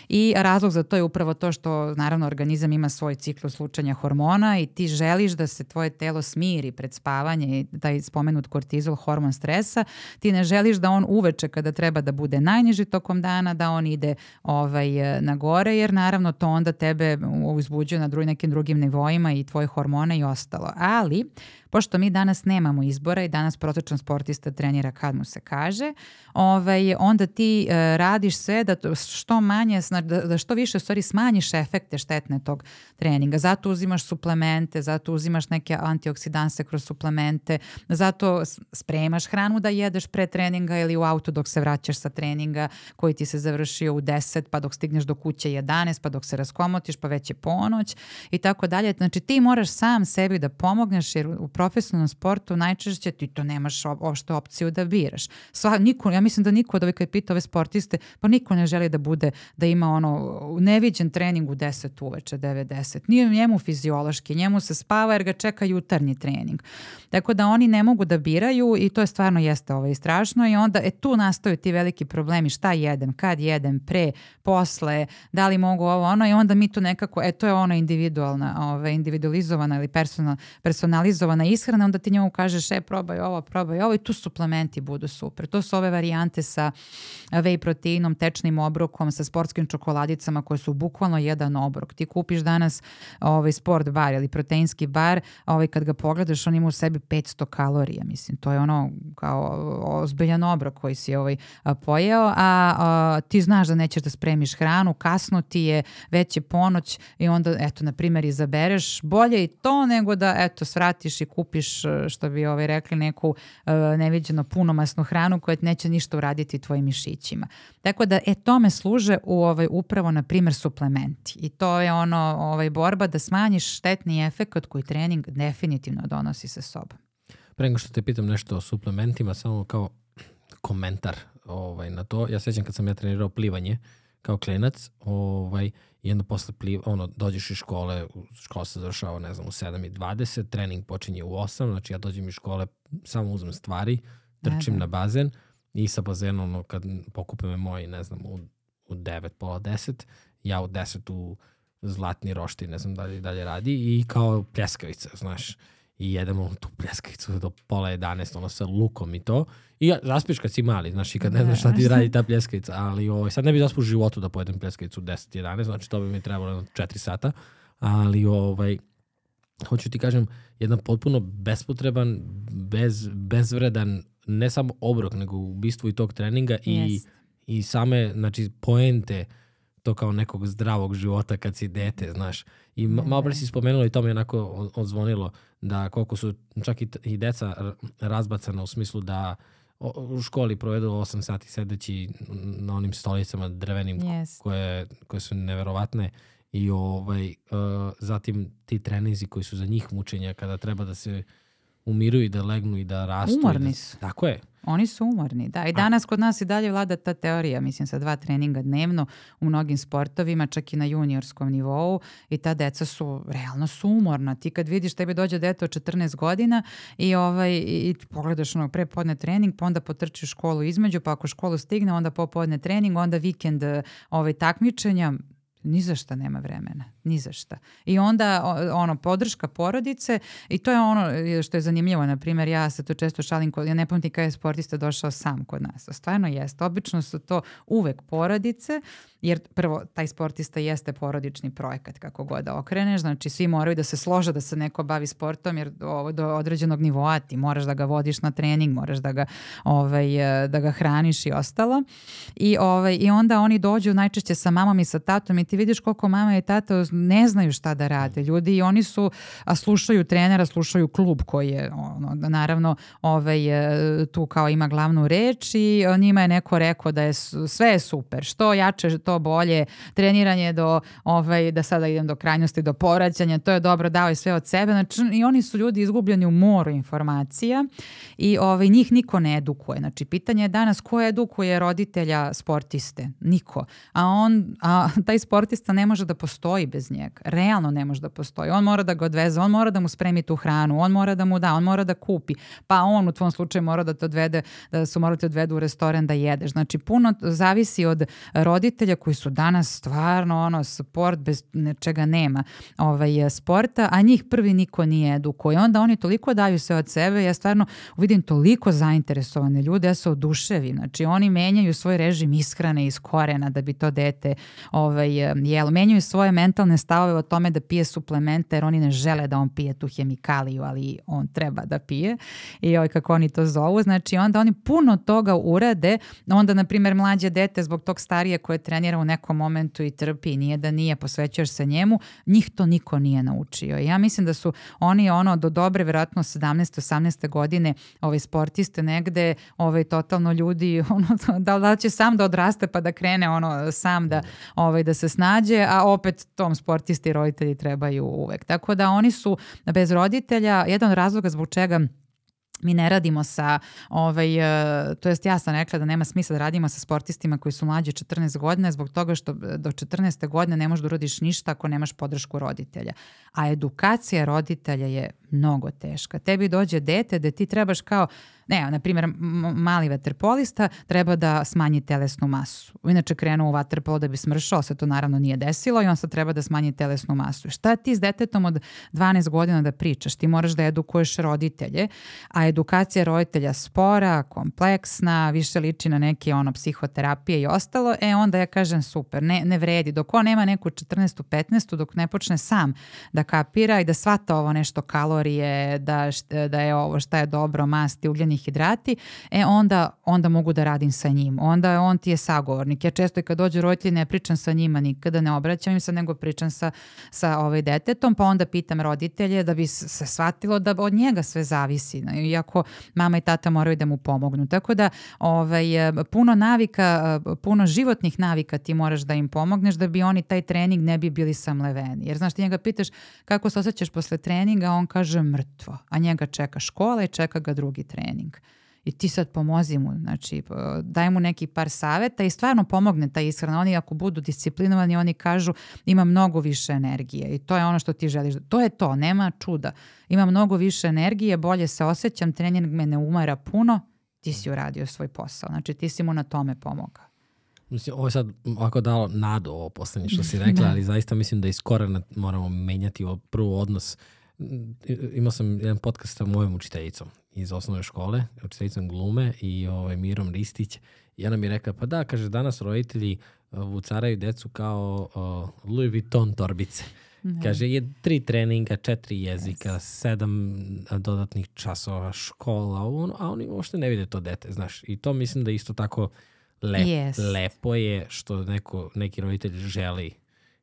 I razlog za to je upravo to što naravno organizam ima svoj ciklus lučanja hormona i ti želiš da se tvoje telo smiri pred spavanje taj spomenut kortizol, hormon stresa, ti ne želiš da on uveče kada treba da bude najniži tokom dana, da on ide ovaj, na gore, jer naravno to onda tebe uzbuđuje na drugi, nekim drugim nivoima i tvoje hormone i ostalo. Ali Pošto mi danas nemamo izbora i danas prosječan sportista trenira kad mu se kaže, ovaj, onda ti e, radiš sve da što manje, da, da što više stvari smanjiš efekte štetne tog treninga. Zato uzimaš suplemente, zato uzimaš neke antioksidanse kroz suplemente, zato spremaš hranu da jedeš pre treninga ili u auto dok se vraćaš sa treninga koji ti se završio u 10 pa dok stigneš do kuće 11 pa dok se raskomotiš pa već je ponoć i tako dalje. Znači ti moraš sam sebi da pomogneš jer u profesionalnom sportu najčešće ti to nemaš uopšte opciju da biraš. Sva, niko, ja mislim da niko od ovih koji pita ove sportiste, pa niko ne želi da bude, da ima ono neviđen trening u 10 uveče, 90. Nije njemu fiziološki, njemu se spava jer ga čeka jutarnji trening. Tako da oni ne mogu da biraju i to je stvarno jeste ovaj strašno i onda e, tu nastaju ti veliki problemi šta jedem, kad jedem, pre, posle, da li mogu ovo ono i onda mi tu nekako, e to je ono individualna, ovaj, individualizovana ili personal, personalizovana ishrana, onda ti njemu kažeš e probaj ovo, probaj ovo i tu suplementi budu super. To su ove varijante sa whey proteinom, tečnim obrokom, sa sportskim čokoladicama koje su bukvalno jedan obrok. Ti kupiš danas ovaj sport bar ili proteinski bar, ovaj kad ga pogledaš on ima u sebi 500 kalorija, mislim. To je ono kao ozbiljan obrok koji si ovaj pojeo, a, a ti znaš da nećeš da spremiš hranu, kasno ti je, već je ponoć i onda eto na primjer izabereš bolje i to nego da eto svratiš i kupiš, e, što bi ovaj rekli, neku uh, neviđeno punomasnu hranu koja neće ništa uraditi tvojim mišićima. Tako da, e, tome služe u ovaj, upravo, na primjer, suplementi. I to je ono, ovaj, borba da smanjiš štetni efekt koji trening definitivno donosi sa sobom. Pre nego što te pitam nešto o suplementima, samo kao komentar ovaj, na to. Ja sećam kad sam ja trenirao plivanje kao klenac, ovaj, i onda posle pliva, ono, dođeš iz škole, škola se završava, ne znam, u 7.20, trening počinje u 8, znači ja dođem iz škole, samo uzmem stvari, trčim da, da. na bazen i sa bazenom, ono, kad pokupe me moji, ne znam, u, u 9, pola 10, ja u 10 u zlatni rošti, ne znam da li dalje radi i kao pljeskavica, znaš i jedemo tu pljeskavicu do pola 11, ono sa lukom i to. I zaspiš kad si mali, znaš, i kad ne znaš šta ti radi ta pljeskavica, ali ovaj, sad ne bi zaspao u životu da pojedem pljeskavicu 10-11, znači to bi mi trebalo 4 sata, ali ovaj, hoću ti kažem, jedan potpuno bespotreban, bez, bezvredan, ne samo obrok, nego ubistvo i tog treninga yes. i, i same, znači, poente to kao nekog zdravog života kad si dete, znaš. I malo pre si spomenula i to mi je onako odzvonilo da koliko su čak i, i deca razbacana u smislu da u školi provedu 8 sati sedeći na onim stolicama drvenim yes. koje, koje su neverovatne i ovaj, uh, zatim ti trenizi koji su za njih mučenja kada treba da se umiruju i da legnu i da rastu. Umorni da, su. Tako je. Oni su umorni, da. I danas kod nas i dalje vlada ta teorija, mislim, sa dva treninga dnevno u mnogim sportovima, čak i na juniorskom nivou i ta deca su, realno su umorna. Ti kad vidiš, tebi dođe dete od 14 godina i, ovaj, i pogledaš ono pre podne trening, pa onda potrčiš školu između, pa ako školu stigne, onda popodne trening, onda vikend ovaj, takmičenja, ni za šta nema vremena, ni za šta. I onda ono podrška porodice i to je ono što je zanimljivo, na primjer ja se to često šalim, kod, ja ne pamtim kada je sportista došao sam kod nas, stvarno jeste. Obično su to uvek porodice, jer prvo taj sportista jeste porodični projekat kako god da okreneš, znači svi moraju da se slože da se neko bavi sportom jer do, do određenog nivoa ti moraš da ga vodiš na trening, moraš da ga, ovaj, da ga hraniš i ostalo. I, ovaj, I onda oni dođu najčešće sa mamom i sa tatom i ti vidiš koliko mama i tata ne znaju šta da rade. Ljudi i oni su, a slušaju trenera, slušaju klub koji je, ono, naravno, ovaj, e, tu kao ima glavnu reč i njima je neko rekao da je sve je super. Što jače, to bolje. Treniranje do, ovaj, da sada idem do krajnosti, do porađanja, to je dobro, dao je sve od sebe. Znači, i oni su ljudi izgubljeni u moru informacija i ovaj, njih niko ne edukuje. Znači, pitanje je danas ko edukuje roditelja sportiste? Niko. A on, a taj sportista ne može da postoji bez njega. Realno ne može da postoji. On mora da ga odveze, on mora da mu spremi tu hranu, on mora da mu da, on mora da kupi. Pa on u tvom slučaju mora da te odvede, da su morali te odvedu u restoran da jedeš. Znači, puno zavisi od roditelja koji su danas stvarno ono, sport bez nečega nema ovaj, sporta, a njih prvi niko nije edukuje. Onda oni toliko daju se od sebe, ja stvarno vidim toliko zainteresovane ljude, ja se oduševim. Znači, oni menjaju svoj režim ishrane iz korena da bi to dete ovaj, jelo. Menjaju svoje mentalne stavove o tome da pije suplemente jer oni ne žele da on pije tu hemikaliju, ali on treba da pije i ovaj, kako oni to zovu. Znači, onda oni puno toga urade, onda, na primjer, mlađe dete zbog tog starije koje trenira u nekom momentu i trpi, nije da nije, posvećaš se njemu, njih to niko nije naučio. Ja mislim da su oni ono do dobre, verovatno 17. 18. godine ovaj, sportiste negde, ovaj, totalno ljudi, ono, da, da će sam da odraste pa da krene ono, sam da, ovaj, da se snađe, a opet tom sportisti i roditelji trebaju uvek. Tako da oni su bez roditelja, jedan od razloga zbog čega mi ne radimo sa, ovaj, e, to jest ja sam rekla da nema smisla da radimo sa sportistima koji su mlađi 14 godina zbog toga što do 14. godine ne možeš da urodiš ništa ako nemaš podršku roditelja. A edukacija roditelja je mnogo teška. Tebi dođe dete da ti trebaš kao Ne, na primjer, mali vaterpolista treba da smanji telesnu masu. Inače krenuo u vaterpolo da bi smršao, se to naravno nije desilo i on sad treba da smanji telesnu masu. Šta ti s detetom od 12 godina da pričaš? Ti moraš da edukuješ roditelje, a edukacija roditelja spora, kompleksna, više liči na neke ono psihoterapije i ostalo, e onda ja kažem super, ne, ne vredi. Dok on nema neku 14. 15. dok ne počne sam da kapira i da svata ovo nešto kalorije, da, da je ovo šta je dobro, masti, ugljeni hidrati, e onda, onda mogu da radim sa njim. Onda on ti je sagovornik. Ja često i kad dođu roditelji ne pričam sa njima nikada, ne obraćam im se, nego pričam sa, sa ovaj detetom, pa onda pitam roditelje da bi se shvatilo da od njega sve zavisi. Iako mama i tata moraju da mu pomognu. Tako da ovaj, puno navika, puno životnih navika ti moraš da im pomogneš da bi oni taj trening ne bi bili samleveni. Jer znaš, ti njega pitaš kako se osjećaš posle treninga, on kaže mrtvo, a njega čeka škola i čeka ga drugi trening trening. I ti sad pomozi mu, znači daj mu neki par saveta i stvarno pomogne ta ishrana. Oni ako budu disciplinovani, oni kažu ima mnogo više energije i to je ono što ti želiš. To je to, nema čuda. Ima mnogo više energije, bolje se osjećam, trening me ne umara puno, ti si uradio svoj posao. Znači ti si mu na tome pomogao. Mislim, ovo je sad ovako dalo nadu ovo poslednje što si rekla, da. ali zaista mislim da iz korena moramo menjati ovo prvo odnos imao sam jedan podcast sa mojom učiteljicom iz osnovne škole, učiteljicom glume i ovaj, Mirom Ristić. I ona mi rekla, pa da, kaže, danas roditelji uh, vucaraju decu kao uh, Louis Vuitton torbice. Mm. Kaže, je tri treninga, četiri jezika, yes. sedam dodatnih časova, škola, on, a oni uopšte ne vide to dete, znaš. I to mislim da isto tako lep, yes. lepo je što neko, neki roditelj želi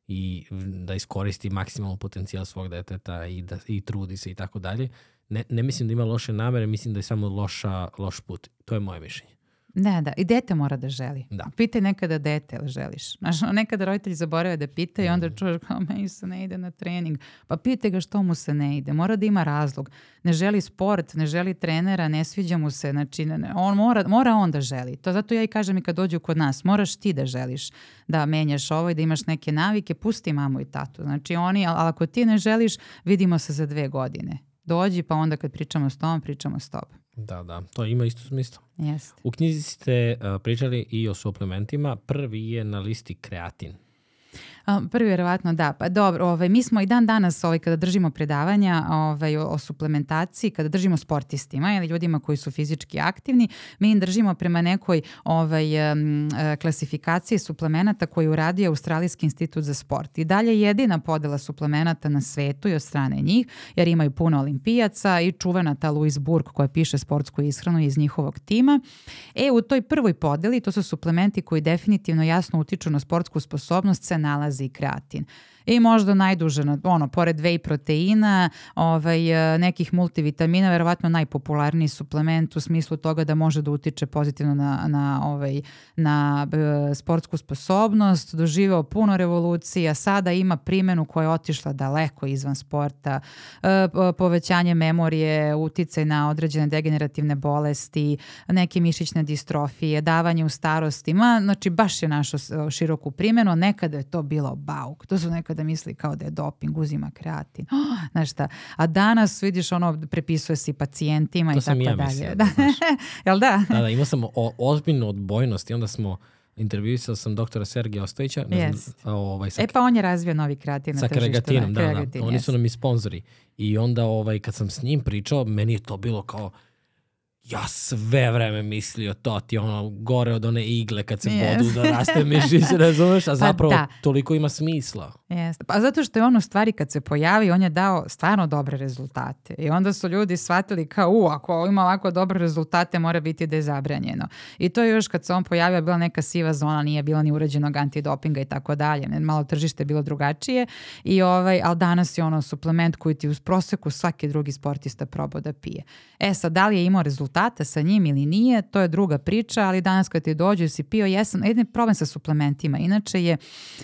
i da iskoristi maksimalno potencijal svog deteta i, da, i trudi se i tako dalje. Ne, ne mislim da ima loše namere, mislim da je samo loša, loš put. To je moje mišljenje. Da, da. I dete mora da želi. Da. Pitaj nekada dete ili želiš. Znaš, nekada roditelji zaborave da pita i onda mm. čuješ kao meni se ne ide na trening. Pa pitaj ga što mu se ne ide. Mora da ima razlog. Ne želi sport, ne želi trenera, ne sviđa mu se. Znači, ne, on mora, mora on da želi. To zato ja i kažem i kad dođu kod nas. Moraš ti da želiš da menjaš ovo i da imaš neke navike. Pusti mamu i tatu. Znači oni, ali ako ti ne želiš, vidimo se za dve godine. Dođi pa onda kad pričamo s tobom, pričamo s tobom. Da, da, to ima isto smisla. Jeste. U knjizi ste uh, pričali i o suplementima. Prvi je na listi kreatin. Prvi verovatno da. Pa dobro, ovaj, mi smo i dan danas ovaj, kada držimo predavanja ovaj, o, o suplementaciji, kada držimo sportistima ili ljudima koji su fizički aktivni, mi im držimo prema nekoj ovaj, um, klasifikaciji suplemenata koju uradio Australijski institut za sport. I dalje jedina podela suplemenata na svetu i od strane njih, jer imaju puno olimpijaca i čuvena ta Louise Burke koja piše sportsku ishranu iz njihovog tima. E, u toj prvoj podeli, to su suplementi koji definitivno jasno utiču na sportsku sposobnost, se nalazi kreatin. I možda najduže, ono, pored whey proteina, ovaj, e, nekih multivitamina, verovatno najpopularniji suplement u smislu toga da može da utiče pozitivno na, na, ovaj, na e, sportsku sposobnost, doživeo puno revolucija, sada ima primenu koja je otišla daleko izvan sporta, e, povećanje memorije, uticaj na određene degenerativne bolesti, neke mišićne distrofije, davanje u starostima, znači baš je našo široku primjenu, nekada je to bilo bauk, to su nekada misli kao da je doping, uzima kreatin, oh, znaš šta, a danas vidiš ono, prepisuje se pacijentima to i tako ja dalje. Mislio, da, Jel da? Da, da, imao sam o, ozbiljnu odbojnost i onda smo intervjuisao sam doktora Sergeja Ostojića. Ne znam, ovaj, sa, e pa on je razvio novi kreatin na Sa kregatinom, da, da, da. Oni su nam i sponzori. I onda ovaj, kad sam s njim pričao, meni je to bilo kao ja sve vreme mislio to ti ono gore od one igle kad se yes. bodu da raste mišić, razumeš? A pa zapravo pa da. toliko ima smisla. Jeste. Pa zato što je on u stvari kad se pojavi, on je dao stvarno dobre rezultate. I onda su ljudi shvatili kao, u, ako ima ovako dobre rezultate, mora biti da je zabranjeno. I to je još kad se on pojavio, bila neka siva zona, nije bilo ni uređenog antidopinga i tako dalje. Malo tržište je bilo drugačije. I ovaj, ali danas je ono suplement koji ti uz proseku svaki drugi sportista probao da pije. E sad, da li je imao rezultate sa njim ili nije, to je druga priča, ali danas kad ti dođe si pio jesam, jedni problem sa suplementima, inače je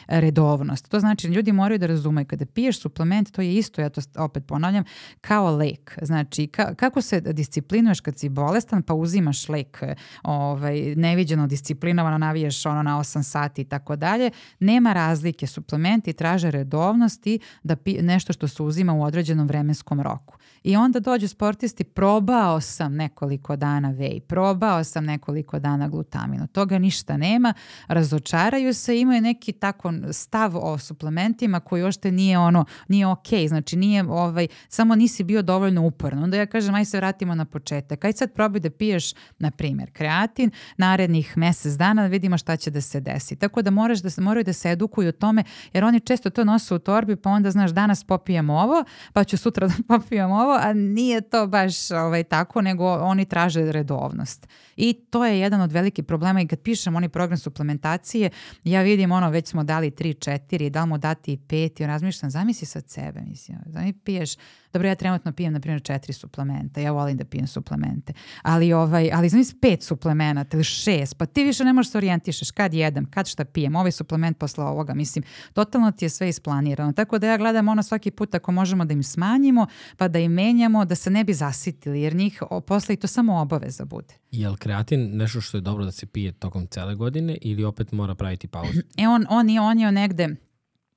redovnost. To znači ljudi moraju da razumeju kada piješ suplement, to je isto, ja to opet ponavljam, kao lek. Znači, ka, kako se disciplinuješ kad si bolestan, pa uzimaš lek ovaj, neviđeno disciplinovano, navijaš ono na 8 sati i tako dalje, nema razlike. Suplementi traže redovnosti da pi, nešto što se uzima u određenom vremenskom roku. I onda dođu sportisti, probao sam nekoliko dana vej, probao sam nekoliko dana glutaminu, toga ništa nema, razočaraju se, imaju neki tako stav o suplementima koji ošte nije ono, nije ok, znači nije ovaj, samo nisi bio dovoljno uporan. Onda ja kažem, aj se vratimo na početak, aj sad probaj da piješ, na primjer, kreatin, narednih mesec dana da vidimo šta će da se desi. Tako da moraš da moraju da se edukuju o tome, jer oni često to nose u torbi, pa onda znaš danas popijem ovo, pa ću sutra da popijem ovo, a nije to baš ovaj, tako, nego oni traže redovnost. I to je jedan od velikih problema i kad pišem onaj program suplementacije, ja vidim ono, već smo dali 3, 4, da li mu dati i 5 i razmišljam, zamisli sad sebe, mislim, zamisli piješ Dobro, ja trenutno pijem, na primjer, četiri suplementa. Ja volim da pijem suplemente. Ali, ovaj, ali znam pet suplemenata ili šest, pa ti više ne možeš se orijentišeš kad jedem, kad šta pijem, ovaj suplement posle ovoga. Mislim, totalno ti je sve isplanirano. Tako da ja gledam ono svaki put ako možemo da im smanjimo, pa da im menjamo, da se ne bi zasitili, jer njih posle i to samo obaveza bude. Je li kreatin nešto što je dobro da se pije tokom cele godine ili opet mora praviti pauzu? E on, on, je, on je negde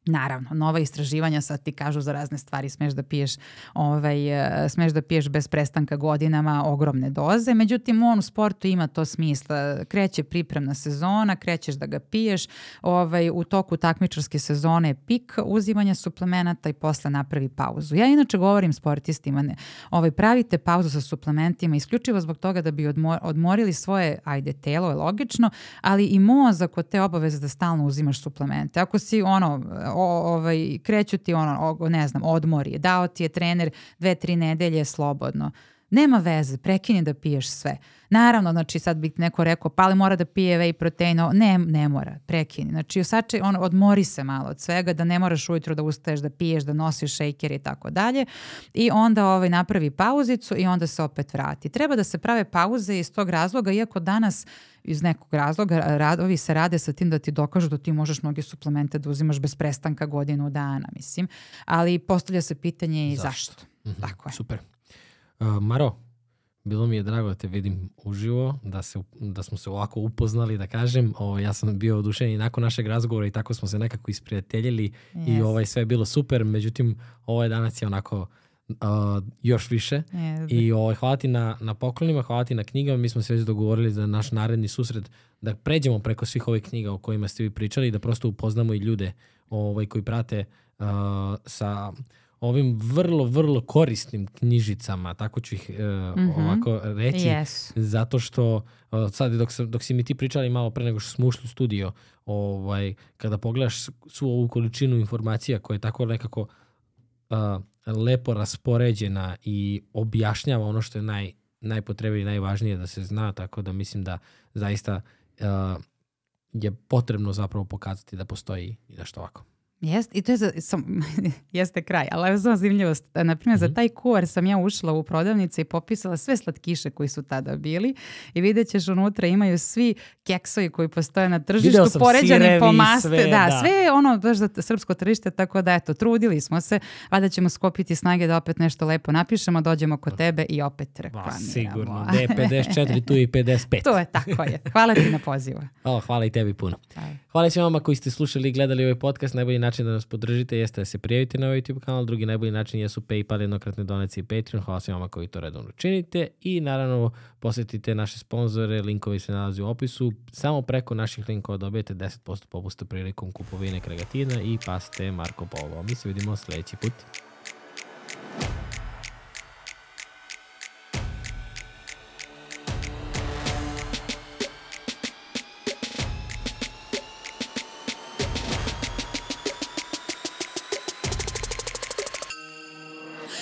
Naravno, nova istraživanja sad ti kažu za razne stvari, smeš da piješ, ovaj, e, smeš da piješ bez prestanka godinama ogromne doze, međutim on u sportu ima to smisla, kreće pripremna sezona, krećeš da ga piješ, ovaj, u toku takmičarske sezone je pik uzimanja suplemenata i posle napravi pauzu. Ja inače govorim sportistima, ne, ovaj, pravite pauzu sa suplementima isključivo zbog toga da bi odmor, odmorili svoje, ajde, telo je logično, ali i mozak od te obaveze da stalno uzimaš suplemente. Ako si ono, o, ovaj, kreću ti ono, o, ne znam, odmori, dao ti je trener dve, tri nedelje slobodno. Nema veze, prekini da piješ sve. Naravno, znači sad bi neko rekao, pa li mora da pije whey protein, ne, ne mora, prekini. Znači, osače, on, odmori se malo od svega, da ne moraš ujutro da ustaješ, da piješ, da nosiš šejker i tako dalje. I onda ovaj, napravi pauzicu i onda se opet vrati. Treba da se prave pauze iz tog razloga, iako danas iz nekog razloga radovi se rade sa tim da ti dokažu da ti možeš mnoge suplemente da uzimaš bez prestanka godinu dana, mislim. Ali postavlja se pitanje i zašto. zašto? Mm -hmm. Tako je. Super. Uh, Maro, bilo mi je drago da te vidim uživo, da, se, da smo se ovako upoznali, da kažem. O, ja sam bio odušen i nakon našeg razgovora i tako smo se nekako isprijateljili yes. i ovaj, sve je bilo super. Međutim, ovaj danas je onako uh, još više. Yes. I ovaj, hvala ti na, na poklonima, hvala ti na knjigama. Mi smo se već dogovorili za naš naredni susret da pređemo preko svih ovih knjiga o kojima ste vi pričali i da prosto upoznamo i ljude ovaj, koji prate uh, sa ovim vrlo, vrlo korisnim knjižicama, tako ću ih uh, mm -hmm. ovako reći, yes. zato što uh, sad dok, dok si mi ti pričali malo pre nego što smo ušli u studio, ovaj, kada pogledaš svu ovu količinu informacija koja je tako nekako uh, lepo raspoređena i objašnjava ono što je naj, najpotrebnije i najvažnije da se zna, tako da mislim da zaista uh, je potrebno zapravo pokazati da postoji i nešto ovako. Jeste, i to je za, sam, jeste kraj, ali evo samo zanimljivost. Naprimjer, mm -hmm. za mhm. taj kuvar sam ja ušla u prodavnicu i popisala sve slatkiše koji su tada bili i vidjet ćeš unutra imaju svi keksovi koji postoje na tržištu, poređani po maste. Sve, da, da, sve ono baš za srpsko tržište, tako da eto, trudili smo se, a da ćemo skopiti snage da opet nešto lepo napišemo, dođemo kod tebe i opet reklamiramo. Ba, sigurno, da je 54, tu i 55. to je, tako je. Hvala ti na pozivu. O, hvala i tebi puno. Hvala svima vama koji ste slušali i gledali ovaj podcast. Najbolji način da nas podržite jeste da se prijavite na ovaj YouTube kanal. Drugi najbolji način jesu PayPal, jednokratne donacije i Patreon. Hvala svima koji to redovno činite. I naravno posetite naše sponzore, linkovi se nalazi u opisu. Samo preko naših linkova dobijete 10% popusta prilikom kupovine kregatina i paste Marko Polo. Mi se vidimo sledeći put.